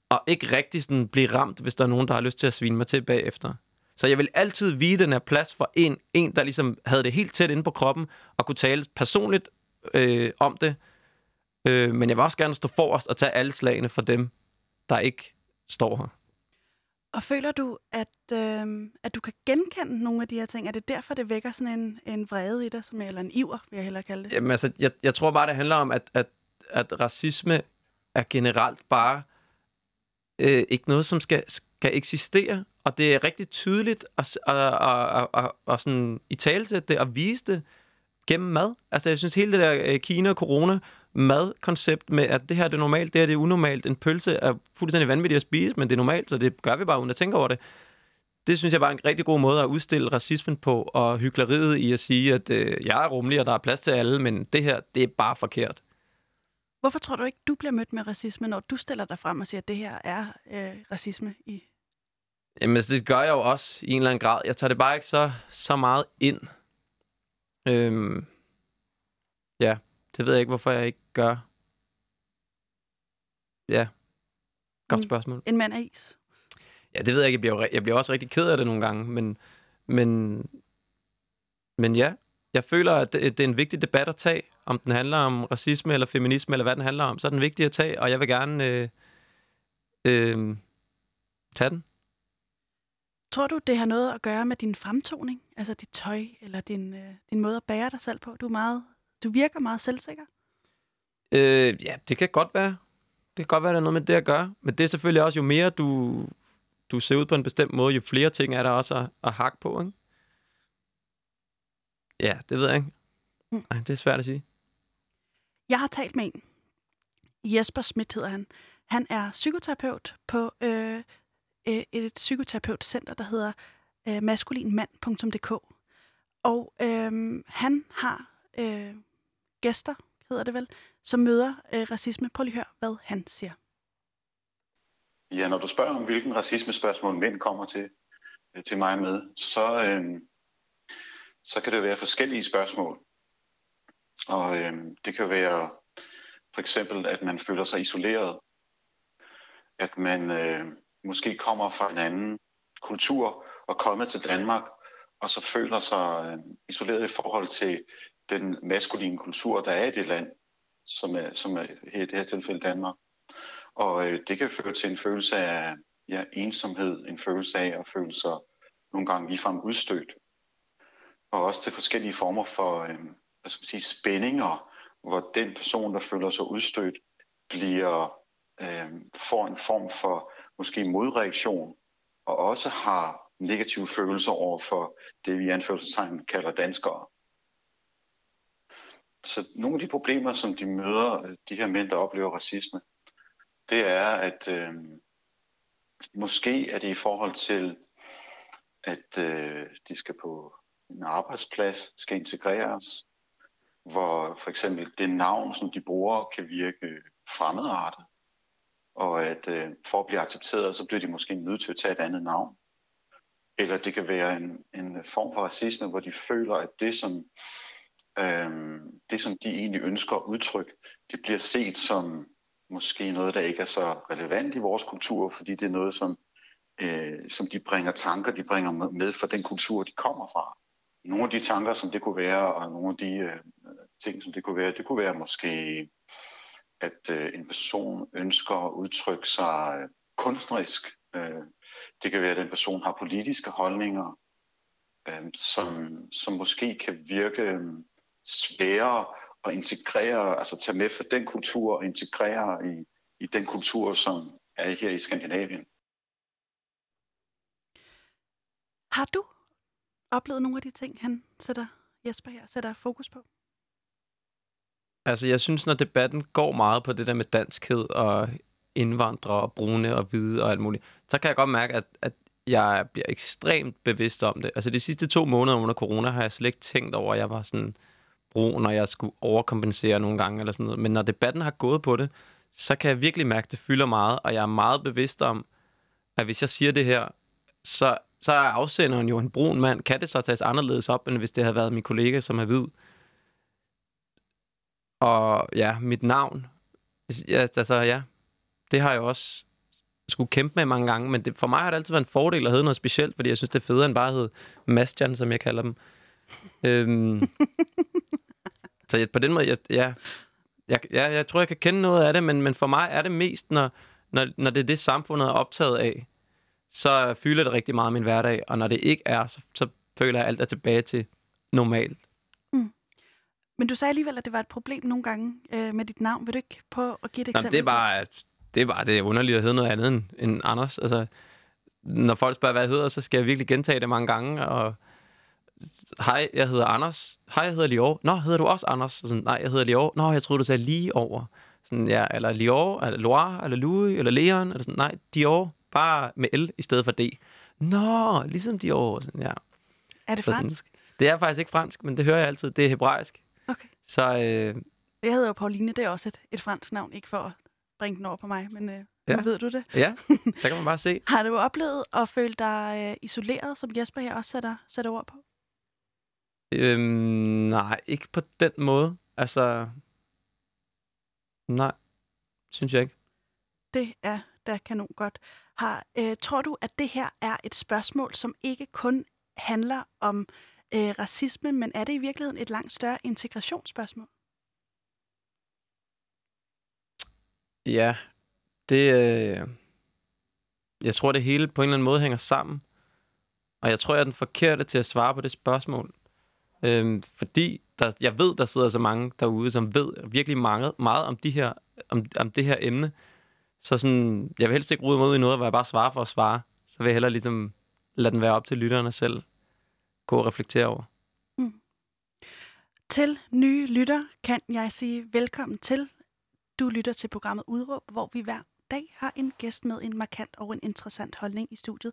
og ikke rigtig sådan blive ramt, hvis der er nogen, der har lyst til at svine mig til bagefter. Så jeg vil altid vide den her plads for en, en der ligesom havde det helt tæt inde på kroppen, og kunne tale personligt øh, om det. Øh, men jeg vil også gerne stå forrest og tage alle slagene for dem, der ikke står her. Og føler du, at, øh, at du kan genkende nogle af de her ting? Er det derfor, det vækker sådan en, en vrede i dig, som, eller en iver, vil jeg hellere kalde det? Jamen altså, jeg, jeg tror bare, det handler om, at, at, at racisme er generelt bare øh, ikke noget, som skal, skal eksistere. Og det er rigtig tydeligt at, at, at, at, at, at sådan i talesætte det og vise det gennem mad. Altså, jeg synes, hele det der øh, Kina-corona madkoncept med, at det her det er normalt, det her det er unormalt. En pølse er fuldstændig vanvittigt at spise, men det er normalt, så det gør vi bare uden at tænke over det. Det synes jeg var en rigtig god måde at udstille racismen på, og hyggeleriet i at sige, at øh, jeg er rummelig, og der er plads til alle, men det her, det er bare forkert. Hvorfor tror du ikke, du bliver mødt med racisme, når du stiller dig frem og siger, at det her er øh, racisme i Jamen, altså, det gør jeg jo også i en eller anden grad. Jeg tager det bare ikke så, så meget ind. Øhm, ja, det ved jeg ikke, hvorfor jeg ikke gør. Ja, godt Mm. spørgsmål. En mand af is. Ja, det ved jeg ikke. Jeg bliver, jeg bliver også rigtig ked af det nogle gange, men, men, men ja, jeg føler, at det, det er en vigtig debat at tage, om den handler om racisme eller feminisme, eller hvad den handler om, så er den vigtig at tage, og jeg vil gerne øh, øh, tage den. Tror du, det har noget at gøre med din fremtoning? Altså dit tøj, eller din, øh, din måde at bære dig selv på? Du, er meget, du virker meget selvsikker. Øh, ja, det kan godt være. Det kan godt være, der er noget med det at gøre. Men det er selvfølgelig også, jo mere du, du ser ud på en bestemt måde, jo flere ting er der også at, at hakke på, ikke? Ja, det ved jeg ikke. Mm. Ej, det er svært at sige. Jeg har talt med en. Jesper Schmidt hedder han. Han er psykoterapeut på øh, øh, et psykoterapeutcenter, der hedder øh, maskulinmand.dk. Og øh, han har øh, gæster, hedder det vel, som møder øh, racisme. Prøv lige at høre, hvad han siger. Ja, når du spørger om, hvilken racismespørgsmål mænd kommer til, øh, til mig med, så, øh, så kan det være forskellige spørgsmål. Og øh, det kan være for eksempel, at man føler sig isoleret. At man øh, måske kommer fra en anden kultur og kommer til Danmark, og så føler sig øh, isoleret i forhold til den maskuline kultur, der er i det land, som er, som er her i det her tilfælde Danmark. Og øh, det kan føre til en følelse af ja, ensomhed, en følelse af at føle sig nogle gange ligefrem udstødt. Og også til forskellige former for øh, hvad skal man sige, spændinger, hvor den person, der føler sig udstødt, bliver, øh, får en form for måske modreaktion, og også har negative følelser over for det, vi i anførselstegn kalder danskere. Så nogle af de problemer, som de møder, øh, de her mænd, der oplever racisme, det er, at øh, måske er det i forhold til, at øh, de skal på en arbejdsplads, skal integreres, hvor for eksempel det navn, som de bruger, kan virke fremmedartet. Og at øh, for at blive accepteret, så bliver de måske nødt til at tage et andet navn. Eller det kan være en, en form for racisme, hvor de føler, at det som, øh, det, som de egentlig ønsker at udtrykke, det bliver set som måske noget, der ikke er så relevant i vores kultur, fordi det er noget, som, øh, som de bringer tanker, de bringer med fra den kultur, de kommer fra. Nogle af de tanker, som det kunne være, og nogle af de øh, ting, som det kunne være, det kunne være måske, at øh, en person ønsker at udtrykke sig øh, kunstnerisk. Øh, det kan være, at en person har politiske holdninger, øh, som, som måske kan virke øh, sværere at integrere, altså tage med for den kultur og integrere i, i den kultur, som er her i Skandinavien. Har du oplevet nogle af de ting, han sætter, Jesper her, sætter fokus på? Altså, jeg synes, når debatten går meget på det der med danskhed og indvandrere og brune og hvide og alt muligt, så kan jeg godt mærke, at, at jeg bliver ekstremt bevidst om det. Altså, de sidste to måneder under corona har jeg slet ikke tænkt over, at jeg var sådan brun, når jeg skulle overkompensere nogle gange eller sådan noget. Men når debatten har gået på det, så kan jeg virkelig mærke, at det fylder meget, og jeg er meget bevidst om, at hvis jeg siger det her, så, så er afsenderen jo en brun mand. Kan det så tages anderledes op, end hvis det havde været min kollega, som er hvid? Og ja, mit navn. Ja, altså ja, det har jeg også skulle kæmpe med mange gange, men det, for mig har det altid været en fordel at hedde noget specielt, fordi jeg synes, det er federe end bare at hedde Mastian, som jeg kalder dem. øhm, så jeg, på den måde, jeg, ja, jeg, ja, jeg tror, jeg kan kende noget af det, men, men for mig er det mest, når, når, når det er det, samfundet er optaget af, så fylder det rigtig meget min hverdag, og når det ikke er, så, så føler jeg, at alt er tilbage til normalt. Men du sagde alligevel, at det var et problem nogle gange øh, med dit navn. Vil du ikke prøve at give et Nå, eksempel? det er bare, det er bare det er underligt at hedde noget andet end, end Anders. Altså, når folk spørger, hvad jeg hedder, så skal jeg virkelig gentage det mange gange. Og hej, jeg hedder Anders. Hej, jeg hedder Lior. Nå, hedder du også Anders? Og sådan, Nej, jeg hedder Lior. Nå, jeg troede, du sagde lige over. Sådan, ja, eller Lior, eller Loire, eller Louis, eller Leon. Eller sådan, nej, Dior. Bare med L i stedet for D. Nå, ligesom Dior. Sådan, ja. Er det Så sådan- fransk? Det er faktisk ikke fransk, men det hører jeg altid. Det er hebraisk. Okay. Så øh, Jeg hedder jo Pauline, det er også et, et fransk navn, ikke for at bringe den over på mig, men øh, Ja. nu ved du det. Ja, der kan man bare se. Har du oplevet at føle dig øh, isoleret, som Jesper her også sætter, sætter ord på? Øhm, nej, ikke på den måde. Altså, nej, synes jeg ikke. Det er da kanon godt. Har, øh, tror du, at det her er et spørgsmål, som ikke kun handler om øh, racisme, men er det i virkeligheden et langt større integrationsspørgsmål? Ja, det... Øh, jeg tror, det hele på en eller anden måde hænger sammen. Og jeg tror, jeg er den forkerte til at svare på det spørgsmål. Øhm, fordi der, jeg ved, der sidder så mange derude, som ved virkelig mange, meget om, de her, om, om det her emne. Så sådan, jeg vil helst ikke rode mig ud i noget, hvor jeg bare svarer for at svare. Så vil jeg hellere ligesom lade den være op til lytterne selv. Gå og reflektere over. Mm. Til nye lytter kan jeg sige velkommen til. Du lytter til programmet Udråb, hvor vi hver dag har en gæst med en markant og en interessant holdning i studiet.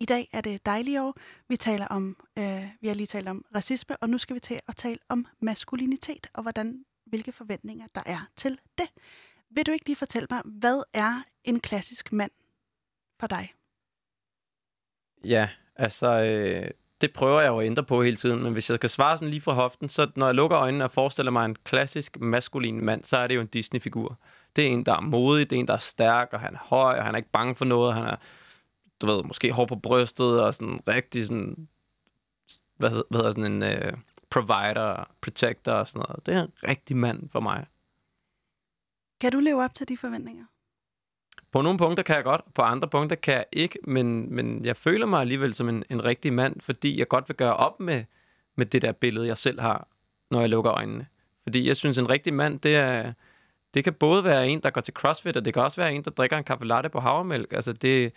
I dag er det dejlige år. Vi taler om, øh, vi har lige talt om racisme, og nu skal vi til at tale om maskulinitet og hvordan, hvilke forventninger der er til det. Vil du ikke lige fortælle mig, hvad er en klassisk mand for dig? Ja, altså, øh, det prøver jeg jo at ændre på hele tiden, men hvis jeg skal svare sådan lige fra hoften, så når jeg lukker øjnene og forestiller mig en klassisk maskulin mand, så er det jo en Disney-figur. Det er en, der er modig, det er en, der er stærk, og han er høj, og han er ikke bange for noget, han er, du ved, måske hår på brystet, og sådan rigtig sådan, hvad, hvad hedder sådan en øh, provider, protector og sådan noget. Det er en rigtig mand for mig. Kan du leve op til de forventninger? På nogle punkter kan jeg godt, på andre punkter kan jeg ikke, men, men jeg føler mig alligevel som en, en rigtig mand, fordi jeg godt vil gøre op med, med det der billede, jeg selv har, når jeg lukker øjnene. Fordi jeg synes, en rigtig mand, det er, det kan både være en, der går til CrossFit, og det kan også være en, der drikker en kaffe latte på havremælk. Altså det,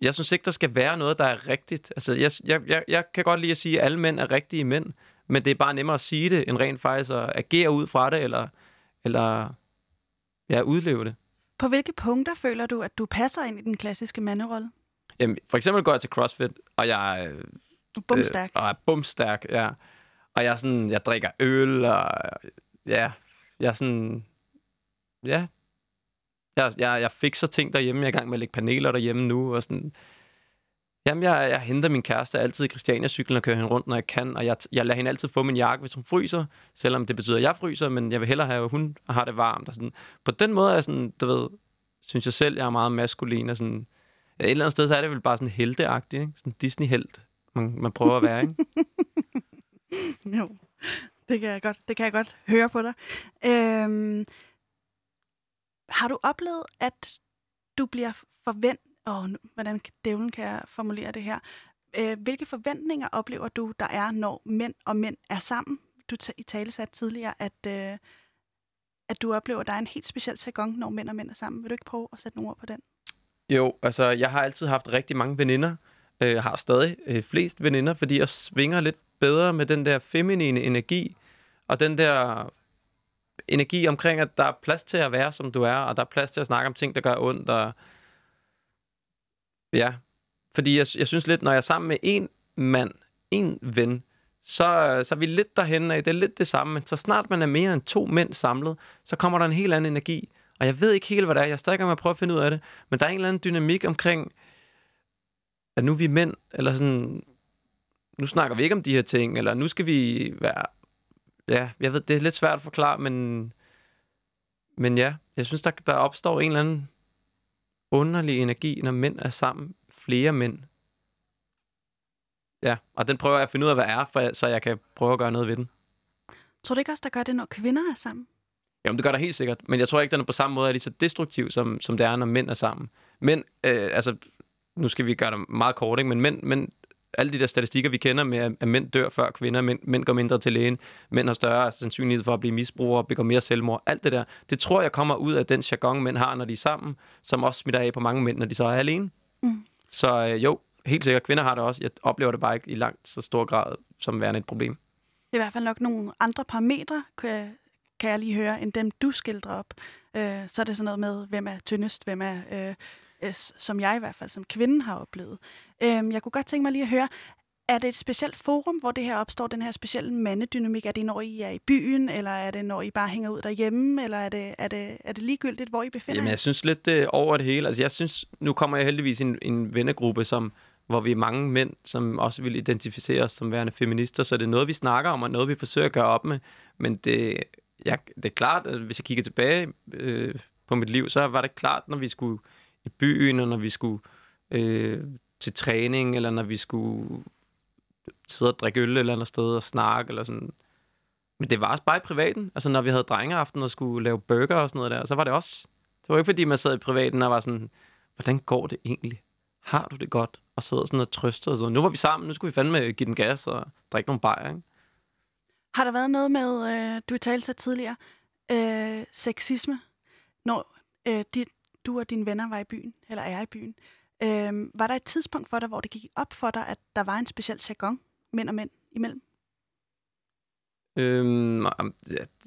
jeg synes ikke, der skal være noget, der er rigtigt. Altså jeg, jeg, jeg, jeg kan godt lide at sige, at alle mænd er rigtige mænd, men det er bare nemmere at sige det, end rent faktisk at agere ud fra det, eller, eller ja, udleve det. På hvilke punkter føler du, at du passer ind i den klassiske manderolle? Jamen, for eksempel går jeg til CrossFit, og jeg er Du er bumstærk. Øh, og er bumstærk, ja. Og jeg er sådan, jeg drikker øl, og ja, jeg er sådan, ja. Jeg, jeg, jeg fikser ting derhjemme, jeg er i gang med at lægge paneler derhjemme nu, og sådan. Jamen, jeg, jeg henter min kæreste altid i Christiania-cyklen og kører hende rundt, når jeg kan, og jeg, jeg lader hende altid få min jakke, hvis hun fryser, selvom det betyder, at jeg fryser, men jeg vil hellere have, at hun har det varmt. Og sådan. På den måde er jeg sådan, du ved, synes jeg selv, jeg er meget maskulin, og sådan, et eller andet sted, så er det vel bare sådan helteagtigt, ikke? Sådan Disney-helt, man, man prøver at være, ikke? Jo, det kan jeg godt, det kan jeg godt høre på dig. Øhm, har du oplevet, at du bliver forvent... Åh, nu, hvordan dævlen kan jeg formulere det her? Øh, hvilke forventninger oplever du, der er, når mænd og mænd er sammen? Du t- i tale sat tidligere, at, øh, at du oplever, at der er en helt speciel sæson, når mænd og mænd er sammen. Vil du ikke prøve at sætte nogle ord på den? Jo, altså jeg har altid haft rigtig mange veninder. Øh, Jeg har stadig øh, flest veninder, fordi jeg svinger lidt bedre med den der feminine energi, og den der energi omkring, at der er plads til at være, som du er, og der er plads til at snakke om ting, der gør ondt, og ja, fordi jeg, jeg synes lidt, når jeg er sammen med en mand, en ven, så, så er vi lidt derhen af, det er lidt det samme, men så snart man er mere end to mænd samlet, så kommer der en helt anden energi, og jeg ved ikke helt, hvad det er, jeg er stadig med at prøve at finde ud af det, men der er en eller anden dynamik omkring, at nu er vi mænd, eller sådan, nu snakker vi ikke om de her ting, eller nu skal vi være, ja, jeg ved, det er lidt svært at forklare, men, men ja, jeg synes, der, der opstår en eller anden underlig energi, når mænd er sammen, flere mænd. Ja, og den prøver jeg at finde ud af, hvad er, for, så jeg kan prøve at gøre noget ved den. Tror du ikke også, der gør det, når kvinder er sammen? Jamen, det gør der helt sikkert. Men jeg tror ikke, den er på samme måde er lige så destruktiv, som, som det er, når mænd er sammen. Men, øh, altså, nu skal vi gøre det meget kort, ikke? men mænd, mænd, alle de der statistikker, vi kender med, at mænd dør før kvinder, mænd, mænd går mindre til lægen, mænd har større sandsynlighed for at blive misbrugere, begår mere selvmord, alt det der, det tror jeg kommer ud af den jargon, mænd har, når de er sammen, som også smitter af på mange mænd, når de så er alene. Mm. Så øh, jo, helt sikkert, kvinder har det også. Jeg oplever det bare ikke i langt så stor grad som værende et problem. Det er i hvert fald nok nogle andre parametre, kan, kan jeg lige høre, end dem, du skildrer op. Øh, så er det sådan noget med, hvem er tyndest, hvem er, øh, som jeg i hvert fald som kvinde har oplevet. Øh, jeg kunne godt tænke mig lige at høre, Er det et specielt forum, hvor det her opstår, den her specielle mandedynamik? Er det, når I er i byen, eller er det, når I bare hænger ud derhjemme, eller er det, er det, er det ligegyldigt, hvor I befinder Jamen, jeg synes lidt det over det hele. Altså, jeg synes, nu kommer jeg heldigvis i en, en vennegruppe, som, hvor vi er mange mænd, som også vil identificere os som værende feminister, så det er noget, vi snakker om, og noget, vi forsøger at gøre op med. Men det, jeg, det er klart, at hvis jeg kigger tilbage øh, på mit liv, så var det klart, når vi skulle i byen, og når vi skulle øh, til træning, eller når vi skulle sidde og drikke øl et eller andet sted og snakke, eller sådan. Men det var også bare i privaten. Altså, når vi havde drengeaften og skulle lave burger og sådan noget der, så var det også... Det var ikke, fordi man sad i privaten og var sådan, hvordan går det egentlig? Har du det godt? Og sidder sådan og trøster og sådan. Nu var vi sammen, nu skulle vi fandme give den gas og drikke nogle bajer, ikke? Har der været noget med, øh, du talte tidligere, øh, sexisme, når øh, dit, du og dine venner var i byen, eller er i byen? Øh, var der et tidspunkt for dig, hvor det gik op for dig, at der var en speciel jargon mænd og mænd imellem? Øhm,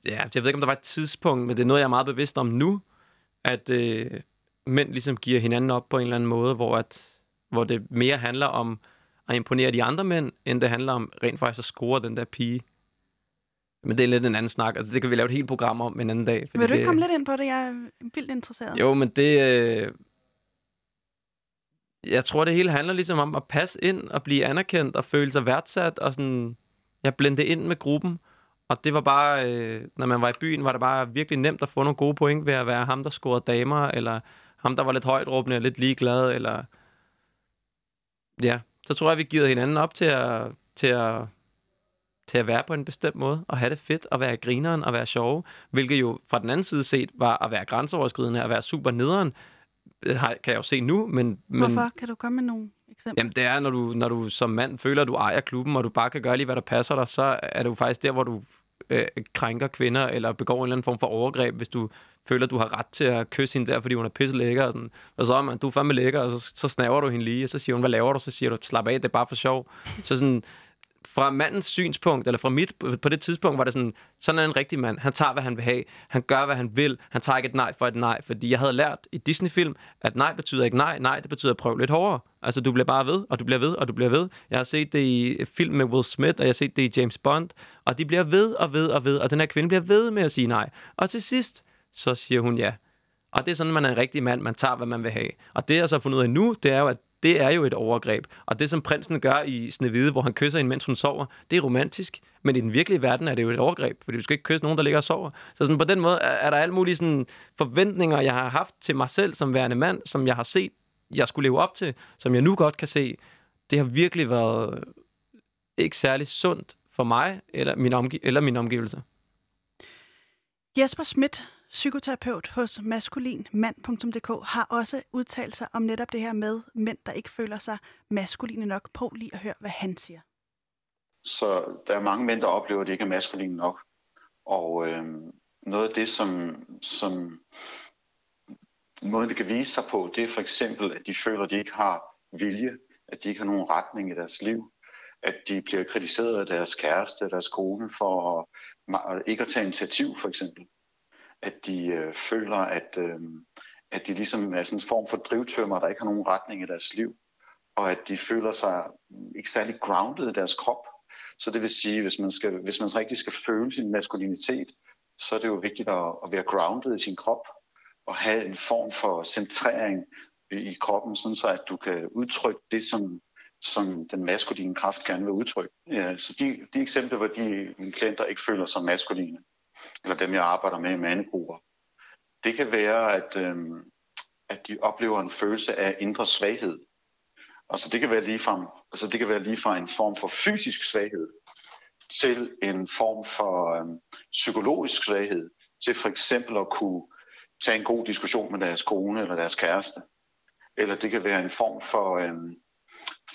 ja, jeg ved ikke, om der var et tidspunkt, men det er noget, jeg er meget bevidst om nu, at øh, mænd ligesom giver hinanden op på en eller anden måde, hvor, at, hvor det mere handler om at imponere de andre mænd, end det handler om rent faktisk at score den der pige. Men det er lidt en anden snak. Altså, det kan vi lave et helt program om en anden dag. Fordi Vil du ikke det, komme lidt ind på det? Jeg er vildt interesseret. Jo, men det... Øh, jeg tror, det hele handler ligesom om at passe ind og blive anerkendt og føle sig værdsat og sådan... Jeg blendte ind med gruppen. Og det var bare, øh, når man var i byen, var det bare virkelig nemt at få nogle gode point ved at være ham, der scorede damer, eller ham, der var lidt højtråbende og lidt ligeglad, eller... Ja, så tror jeg, vi giver hinanden op til at, til at til at være på en bestemt måde, og have det fedt, og være grineren, og være sjove, hvilket jo fra den anden side set var at være grænseoverskridende, og være super nederen, øh, kan jeg jo se nu, men... men Hvorfor? Kan du komme med nogle eksempler? Jamen, det er, når du, når du som mand føler, at du ejer klubben, og du bare kan gøre lige, hvad der passer dig, så er det jo faktisk der, hvor du øh, krænker kvinder, eller begår en eller anden form for overgreb, hvis du føler, at du har ret til at kysse hende der, fordi hun er pisse lækker. Og, sådan. og så man, du er fandme lækker, og så, så snaver du hende lige, og så siger hun, hvad laver du? Så siger du, slap af, det er bare for sjov. Så sådan, fra mandens synspunkt, eller fra mit, på det tidspunkt, var det sådan, sådan er en rigtig mand. Han tager, hvad han vil have. Han gør, hvad han vil. Han tager ikke et nej for et nej. Fordi jeg havde lært i Disney-film, at nej betyder ikke nej. Nej, det betyder at prøve lidt hårdere. Altså, du bliver bare ved, og du bliver ved, og du bliver ved. Jeg har set det i film med Will Smith, og jeg har set det i James Bond. Og de bliver ved og ved og ved, og den her kvinde bliver ved med at sige nej. Og til sidst, så siger hun ja. Og det er sådan, man er en rigtig mand. Man tager, hvad man vil have. Og det, jeg så har fundet ud af nu, det er jo, at det er jo et overgreb. Og det, som prinsen gør i Snevide, hvor han kysser hende, mens hun sover, det er romantisk. Men i den virkelige verden er det jo et overgreb, fordi du skal ikke kysse nogen, der ligger og sover. Så sådan, på den måde er der alle mulige sådan, forventninger, jeg har haft til mig selv som værende mand, som jeg har set, jeg skulle leve op til, som jeg nu godt kan se. Det har virkelig været ikke særlig sundt for mig eller min, omgi- eller min omgivelse. Jesper Schmidt, psykoterapeut hos maskulinmand.dk, har også udtalt sig om netop det her med mænd, der ikke føler sig maskuline nok. Prøv lige at høre, hvad han siger. Så der er mange mænd, der oplever, at de ikke er maskuline nok. Og øh, noget af det, som, som måden det kan vise sig på, det er for eksempel, at de føler, at de ikke har vilje, at de ikke har nogen retning i deres liv, at de bliver kritiseret af deres kæreste, deres kone for at, ikke at tage initiativ for eksempel at de øh, føler, at, øh, at de ligesom er sådan en form for drivtømmer, der ikke har nogen retning i deres liv, og at de føler sig ikke særlig grounded i deres krop. Så det vil sige, hvis man, skal, hvis man rigtig skal føle sin maskulinitet, så er det jo vigtigt at, at være grounded i sin krop, og have en form for centrering i kroppen, sådan så at du kan udtrykke det, som, som den maskuline kraft gerne vil udtrykke. Ja, så de, de eksempler, hvor de mine klienter ikke føler sig maskuline, eller dem jeg arbejder med i mandegrupper, det kan være, at, øh, at de oplever en følelse af indre svaghed. Altså det kan være lige fra, altså det kan være lige fra en form for fysisk svaghed til en form for øh, psykologisk svaghed, til for eksempel at kunne tage en god diskussion med deres kone eller deres kæreste. Eller det kan være en form for, øh,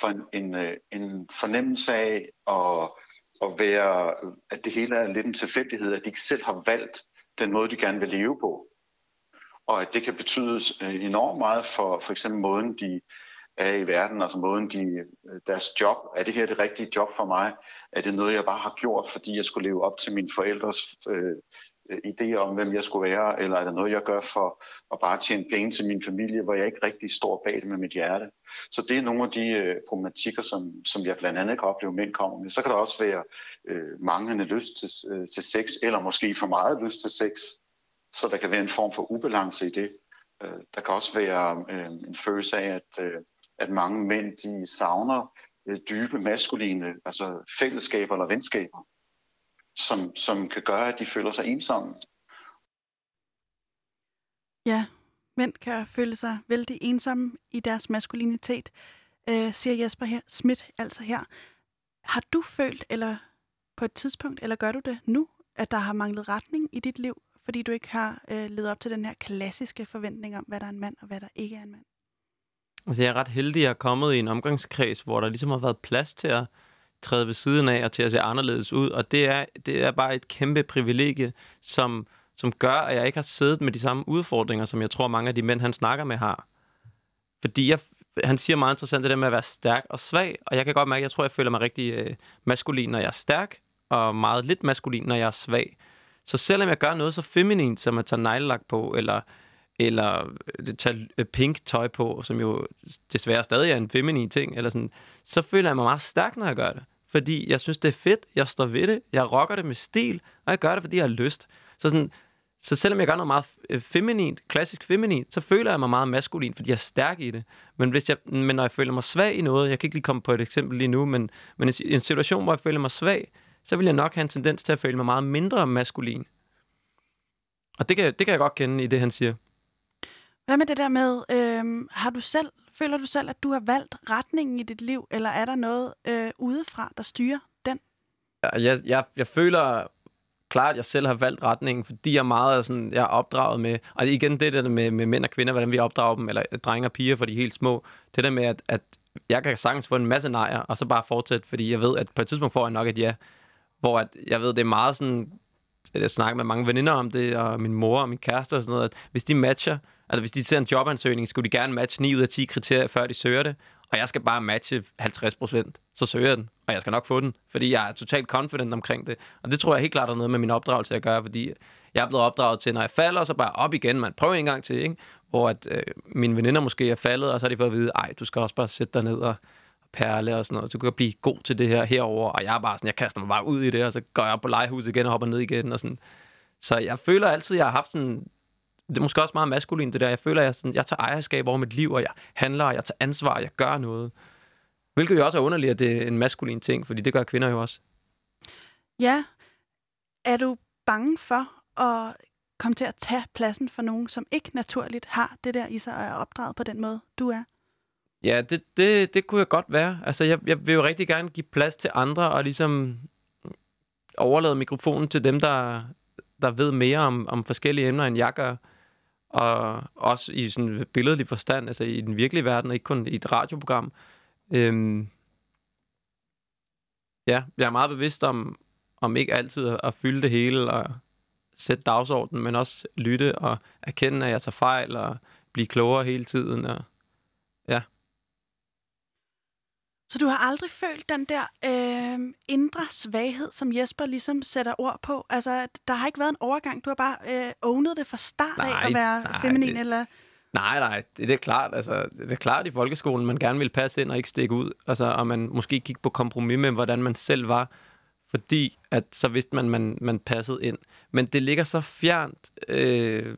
for en, en, øh, en fornemmelse af at at være, at det hele er lidt en tilfældighed, at de ikke selv har valgt den måde, de gerne vil leve på. Og at det kan betyde øh, enormt meget for for eksempel måden, de er i verden, altså måden, de, øh, deres job. Er det her det rigtige job for mig? Er det noget, jeg bare har gjort, fordi jeg skulle leve op til mine forældres øh, Øh, idéer om, hvem jeg skulle være, eller er det noget, jeg gør for at bare tjene penge til min familie, hvor jeg ikke rigtig står bag det med mit hjerte. Så det er nogle af de øh, problematikker, som, som jeg blandt andet kan opleve, mænd kommer med. Så kan der også være øh, manglende lyst til, øh, til sex, eller måske for meget lyst til sex, så der kan være en form for ubalance i det. Øh, der kan også være øh, en følelse af, at, øh, at mange mænd de savner øh, dybe maskuline altså fællesskaber eller venskaber, som, som kan gøre, at de føler sig ensomme. Ja, mænd kan føle sig vældig ensomme i deres maskulinitet, øh, siger Jesper her, Schmidt altså her. Har du følt, eller på et tidspunkt, eller gør du det nu, at der har manglet retning i dit liv, fordi du ikke har øh, levet op til den her klassiske forventning om, hvad der er en mand, og hvad der ikke er en mand? Altså, jeg er ret heldig, at jeg er kommet i en omgangskreds, hvor der ligesom har været plads til at træde ved siden af og til at se anderledes ud. Og det er, det er bare et kæmpe privilegie, som, som gør, at jeg ikke har siddet med de samme udfordringer, som jeg tror, mange af de mænd, han snakker med, har. Fordi jeg, han siger meget interessant det der med at være stærk og svag, og jeg kan godt mærke, at jeg tror, jeg føler mig rigtig øh, maskulin, når jeg er stærk, og meget lidt maskulin, når jeg er svag. Så selvom jeg gør noget så feminint, som at tage neglelak på, eller eller øh, tage øh, pink tøj på, som jo desværre stadig er en feminin ting, eller sådan, så føler jeg mig meget stærk, når jeg gør det. Fordi jeg synes, det er fedt, jeg står ved det, jeg rocker det med stil, og jeg gør det, fordi jeg har lyst. Så, sådan, så selvom jeg gør noget meget øh, feminint, klassisk feminint, så føler jeg mig meget maskulin, fordi jeg er stærk i det. Men, hvis jeg, men når jeg føler mig svag i noget, jeg kan ikke lige komme på et eksempel lige nu, men, men en situation, hvor jeg føler mig svag, så vil jeg nok have en tendens til at føle mig meget mindre maskulin. Og det kan, det kan jeg godt kende i det, han siger. Hvad med det der med, øh, har du selv, føler du selv, at du har valgt retningen i dit liv, eller er der noget øh, udefra, der styrer den? Jeg, jeg, jeg føler klart, at jeg selv har valgt retningen, fordi jeg meget sådan, jeg er opdraget med, og igen det der med, med mænd og kvinder, hvordan vi opdrager dem, eller øh, drenge og piger for de helt små, det der med, at, at jeg kan sagtens få en masse nejer, og så bare fortsætte, fordi jeg ved, at på et tidspunkt får jeg nok et ja, hvor at jeg ved, det er meget sådan, jeg snakker med mange veninder om det, og min mor og min kæreste og sådan noget, at hvis de matcher, Altså hvis de ser en jobansøgning, skulle de gerne matche 9 ud af 10 kriterier, før de søger det. Og jeg skal bare matche 50 procent, så søger jeg den. Og jeg skal nok få den, fordi jeg er totalt confident omkring det. Og det tror jeg helt klart er noget med min opdragelse at gøre, fordi jeg er blevet opdraget til, når jeg falder, så bare op igen, man prøver en gang til, ikke? Hvor at øh, mine veninder måske er faldet, og så har de fået at vide, ej, du skal også bare sætte dig ned og perle og sådan noget. Så du kan blive god til det her herover og jeg er bare sådan, jeg kaster mig bare ud i det, og så går jeg op på legehuset igen og hopper ned igen og sådan. Så jeg føler altid, at jeg har haft sådan det er måske også meget maskulin, det der. Jeg føler, at jeg, sådan, jeg tager ejerskab over mit liv, og jeg handler, og jeg tager ansvar, og jeg gør noget. Hvilket jo også er underligt, at det er en maskulin ting, fordi det gør kvinder jo også. Ja. Er du bange for at komme til at tage pladsen for nogen, som ikke naturligt har det der i sig og er opdraget på den måde, du er? Ja, det, det, det kunne jeg godt være. Altså, jeg, jeg vil jo rigtig gerne give plads til andre, og ligesom overlade mikrofonen til dem, der, der ved mere om, om forskellige emner, end jeg gør og også i sådan billedlig forstand, altså i den virkelige verden, og ikke kun i et radioprogram. Øhm, ja, jeg er meget bevidst om, om ikke altid at, at fylde det hele og sætte dagsordenen, men også lytte og erkende, at jeg tager fejl og blive klogere hele tiden. Og, ja. Så du har aldrig følt den der øh, indre svaghed, som Jesper ligesom sætter ord på? Altså, der har ikke været en overgang. Du har bare øh, ownet det fra start nej, af at være nej, feminin, det, eller... Nej, nej, det, det er klart. Altså, det er klart i folkeskolen, man gerne vil passe ind og ikke stikke ud. Altså, og man måske gik på kompromis med, hvordan man selv var. Fordi at så vidste man, man, man passede ind. Men det ligger så fjernt. Øh,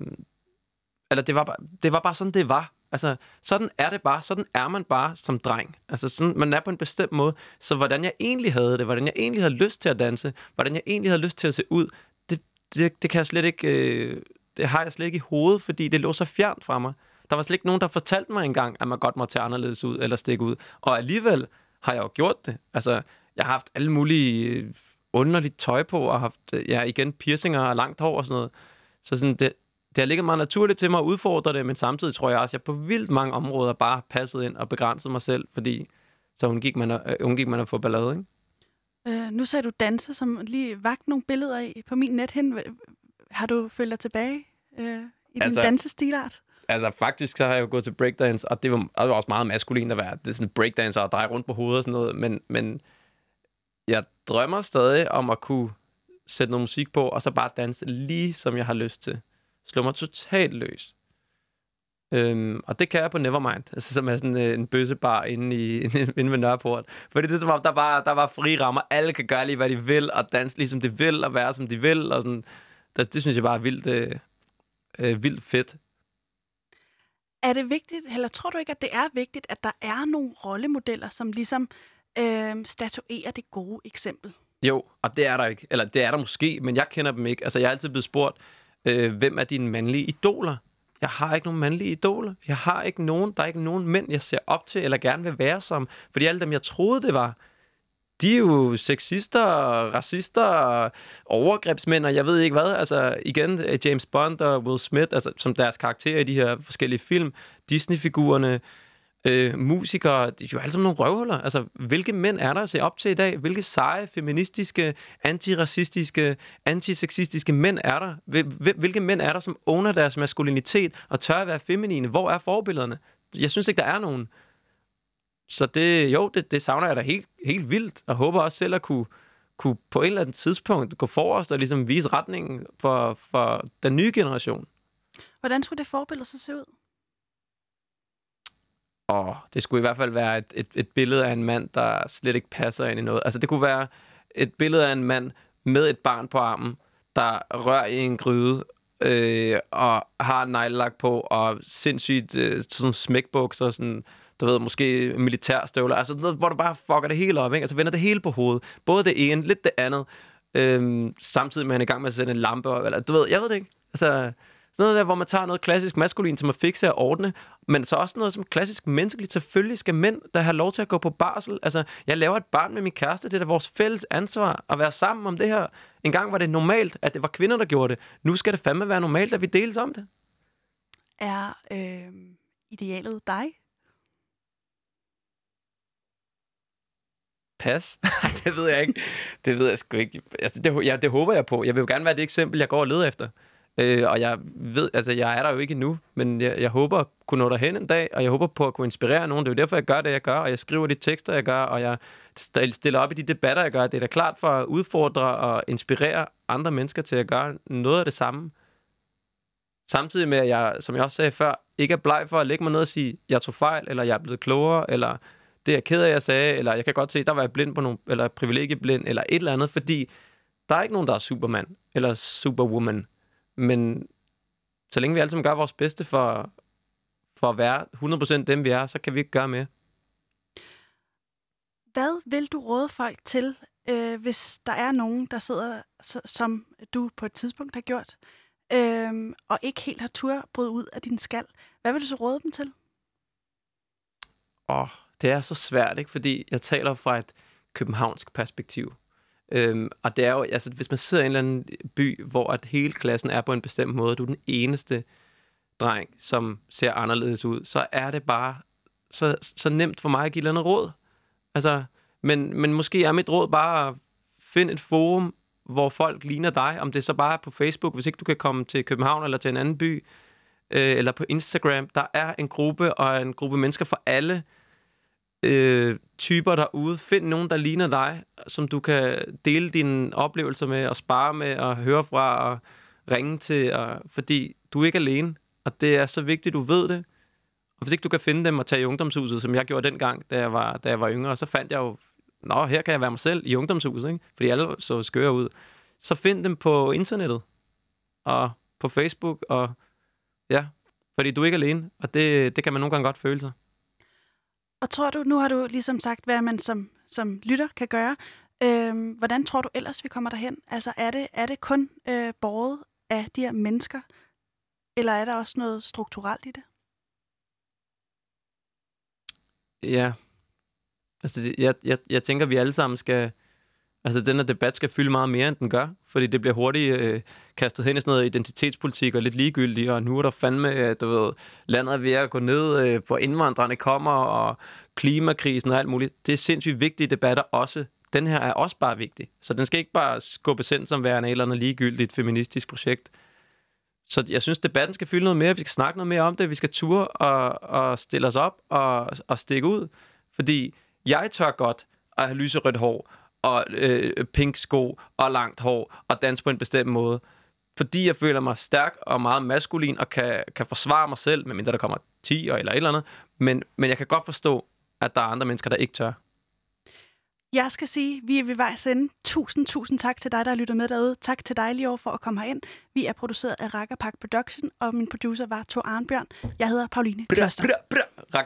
eller det var, bare, det var bare sådan, det var. Altså, sådan er det bare. Sådan er man bare som dreng. Altså, sådan, man er på en bestemt måde. Så hvordan jeg egentlig havde det, hvordan jeg egentlig havde lyst til at danse, hvordan jeg egentlig havde lyst til at se ud, det, det, det kan jeg slet ikke... Øh, det har jeg slet ikke i hovedet, fordi det lå så fjernt fra mig. Der var slet ikke nogen, der fortalte mig engang, at man godt må tage anderledes ud eller stikke ud. Og alligevel har jeg jo gjort det. Altså, jeg har haft alle mulige øh, underligt tøj på, og haft, øh, ja, igen, piercinger og langt hår og sådan noget. Så sådan, det, det har ligget meget naturligt til mig at udfordre det, men samtidig tror jeg også, at jeg på vildt mange områder bare passet ind og begrænset mig selv, fordi så hun gik man, øh, hun gik man at få ballade, ikke? Øh, nu sagde du danse, som lige vagt nogle billeder i på min net hen. Har du følt dig tilbage øh, i altså, din dansestilart? Altså faktisk så har jeg jo gået til breakdance, og det var, det var også meget maskulin at være det er sådan breakdancer og dreje rundt på hovedet og sådan noget, men, men jeg drømmer stadig om at kunne sætte noget musik på, og så bare danse lige som jeg har lyst til. Slå mig totalt løs. Øhm, og det kan jeg på Nevermind, altså, som er sådan øh, en bøssebar inde, i, inde ved Nørreport. Fordi det er som om, der var, der var fri rammer. Alle kan gøre lige, hvad de vil, og danse lige som de vil, og være som de vil. Og sådan. Det, det synes jeg bare er vildt, øh, øh, vildt fedt. Er det vigtigt, eller tror du ikke, at det er vigtigt, at der er nogle rollemodeller, som ligesom øh, statuerer det gode eksempel? Jo, og det er der ikke. Eller det er der måske, men jeg kender dem ikke. Altså, jeg er altid blevet spurgt, øh, hvem er dine mandlige idoler? Jeg har ikke nogen mandlige idoler. Jeg har ikke nogen, der er ikke nogen mænd, jeg ser op til eller gerne vil være som. Fordi alle dem, jeg troede, det var, de er jo sexister, racister, overgrebsmænd, og jeg ved ikke hvad. Altså igen, øh, James Bond og Will Smith, altså, som deres karakterer i de her forskellige film, Disney-figurerne, øh, musikere, de er jo alle sammen nogle røvhuller. Altså, hvilke mænd er der at se op til i dag? Hvilke seje, feministiske, antiracistiske, antisexistiske mænd er der? Hvilke mænd er der, som owner deres maskulinitet og tør at være feminine? Hvor er forbillederne? Jeg synes ikke, der er nogen. Så det, jo, det, det savner jeg da helt, helt vildt, og håber også selv at kunne, kunne på et eller andet tidspunkt gå forrest og ligesom vise retningen for, for den nye generation. Hvordan skulle det forbillede så se ud? Og det skulle i hvert fald være et, et, et billede af en mand, der slet ikke passer ind i noget. Altså det kunne være et billede af en mand med et barn på armen, der rører i en gryde, øh, og har neglelak på, og sindssygt øh, sådan smækbukser, sådan, du ved, måske militærstøvler, altså noget, hvor du bare fucker det hele op, ikke? altså vender det hele på hovedet. Både det ene, lidt det andet, øh, samtidig med, at han er i gang med at sætte en lampe op, eller du ved, jeg ved det ikke. Altså, noget der, hvor man tager noget klassisk maskulin, som at fikse og ordne, men så også noget som klassisk menneskeligt. Selvfølgelig skal mænd, der har lov til at gå på barsel. Altså, jeg laver et barn med min kæreste. Det er da vores fælles ansvar at være sammen om det her. En gang var det normalt, at det var kvinder, der gjorde det. Nu skal det fandme være normalt, at vi deles om det. Er øh, idealet dig? Pas? det ved jeg ikke. Det ved jeg sgu ikke. Altså, det, ja, det håber jeg på. Jeg vil jo gerne være det eksempel, jeg går og leder efter. Øh, og jeg ved, altså jeg er der jo ikke nu, men jeg, jeg håber at kunne nå derhen en dag, og jeg håber på at kunne inspirere nogen. Det er jo derfor, jeg gør det, jeg gør, og jeg skriver de tekster, jeg gør, og jeg stiller op i de debatter, jeg gør. Det er da klart for at udfordre og inspirere andre mennesker til at gøre noget af det samme. Samtidig med, at jeg, som jeg også sagde før, ikke er bleg for at lægge mig ned og sige, jeg tog fejl, eller jeg er blevet klogere, eller det er jeg ked af, jeg sagde, eller jeg kan godt se, der var jeg blind på nogle, eller privilegieblind, eller et eller andet, fordi der er ikke nogen, der er supermand, eller superwoman. Men så længe vi alle sammen gør vores bedste for, for at være 100% dem, vi er, så kan vi ikke gøre mere. Hvad vil du råde folk til, øh, hvis der er nogen, der sidder, som du på et tidspunkt har gjort, øh, og ikke helt har tur bryde ud af din skal? Hvad vil du så råde dem til? Åh, oh, det er så svært, ikke? Fordi jeg taler fra et københavnsk perspektiv. Øhm, og det er jo, altså, hvis man sidder i en eller anden by, hvor at hele klassen er på en bestemt måde, du er den eneste dreng, som ser anderledes ud, så er det bare så, så nemt for mig at give et eller andet råd. Altså, men, men måske er mit råd bare at finde et forum, hvor folk ligner dig, om det så bare er på Facebook, hvis ikke du kan komme til København eller til en anden by, øh, eller på Instagram. Der er en gruppe og en gruppe mennesker for alle øh, typer derude. Find nogen, der ligner dig, som du kan dele dine oplevelser med, og spare med, og høre fra, og ringe til, og, fordi du er ikke alene, og det er så vigtigt, du ved det. Og hvis ikke du kan finde dem og tage i ungdomshuset, som jeg gjorde dengang, da jeg var, da jeg var yngre, så fandt jeg jo, nå, her kan jeg være mig selv i ungdomshuset, ikke? fordi alle så skøre ud. Så find dem på internettet, og på Facebook, og ja, fordi du er ikke alene, og det, det kan man nogle gange godt føle sig. Og tror du, nu har du ligesom sagt, hvad man som, som lytter kan gøre. Øhm, hvordan tror du ellers, vi kommer derhen? Altså er det, er det kun øh, borget af de her mennesker, eller er der også noget strukturelt i det? Ja. Altså, jeg, jeg, jeg tænker, vi alle sammen skal, Altså, den her debat skal fylde meget mere, end den gør, fordi det bliver hurtigt øh, kastet hen i sådan noget identitetspolitik og lidt ligegyldigt, og nu er der fandme, øh, du ved, landet er ved at gå ned, øh, hvor indvandrerne kommer, og klimakrisen og alt muligt. Det er sindssygt vigtige debatter også. Den her er også bare vigtig. Så den skal ikke bare skubbe ind som værende et eller andet ligegyldigt feministisk projekt. Så jeg synes, debatten skal fylde noget mere. Vi skal snakke noget mere om det. Vi skal ture og, og stille os op og, og stikke ud. Fordi jeg tør godt at have lyserødt hår, og øh, pink sko og langt hår og danse på en bestemt måde. Fordi jeg føler mig stærk og meget maskulin og kan, kan forsvare mig selv, medmindre der kommer 10 eller et eller andet. Men, men jeg kan godt forstå, at der er andre mennesker, der ikke tør. Jeg skal sige, vi er ved vejs ende. Tusind, tusind tak til dig, der har lyttet med derude. Tak til dig, Lior, for at komme herind. Vi er produceret af Rakkerpak Production, og min producer var Thor Arnbjørn. Jeg hedder Pauline Kloster. Bra, bra, bra.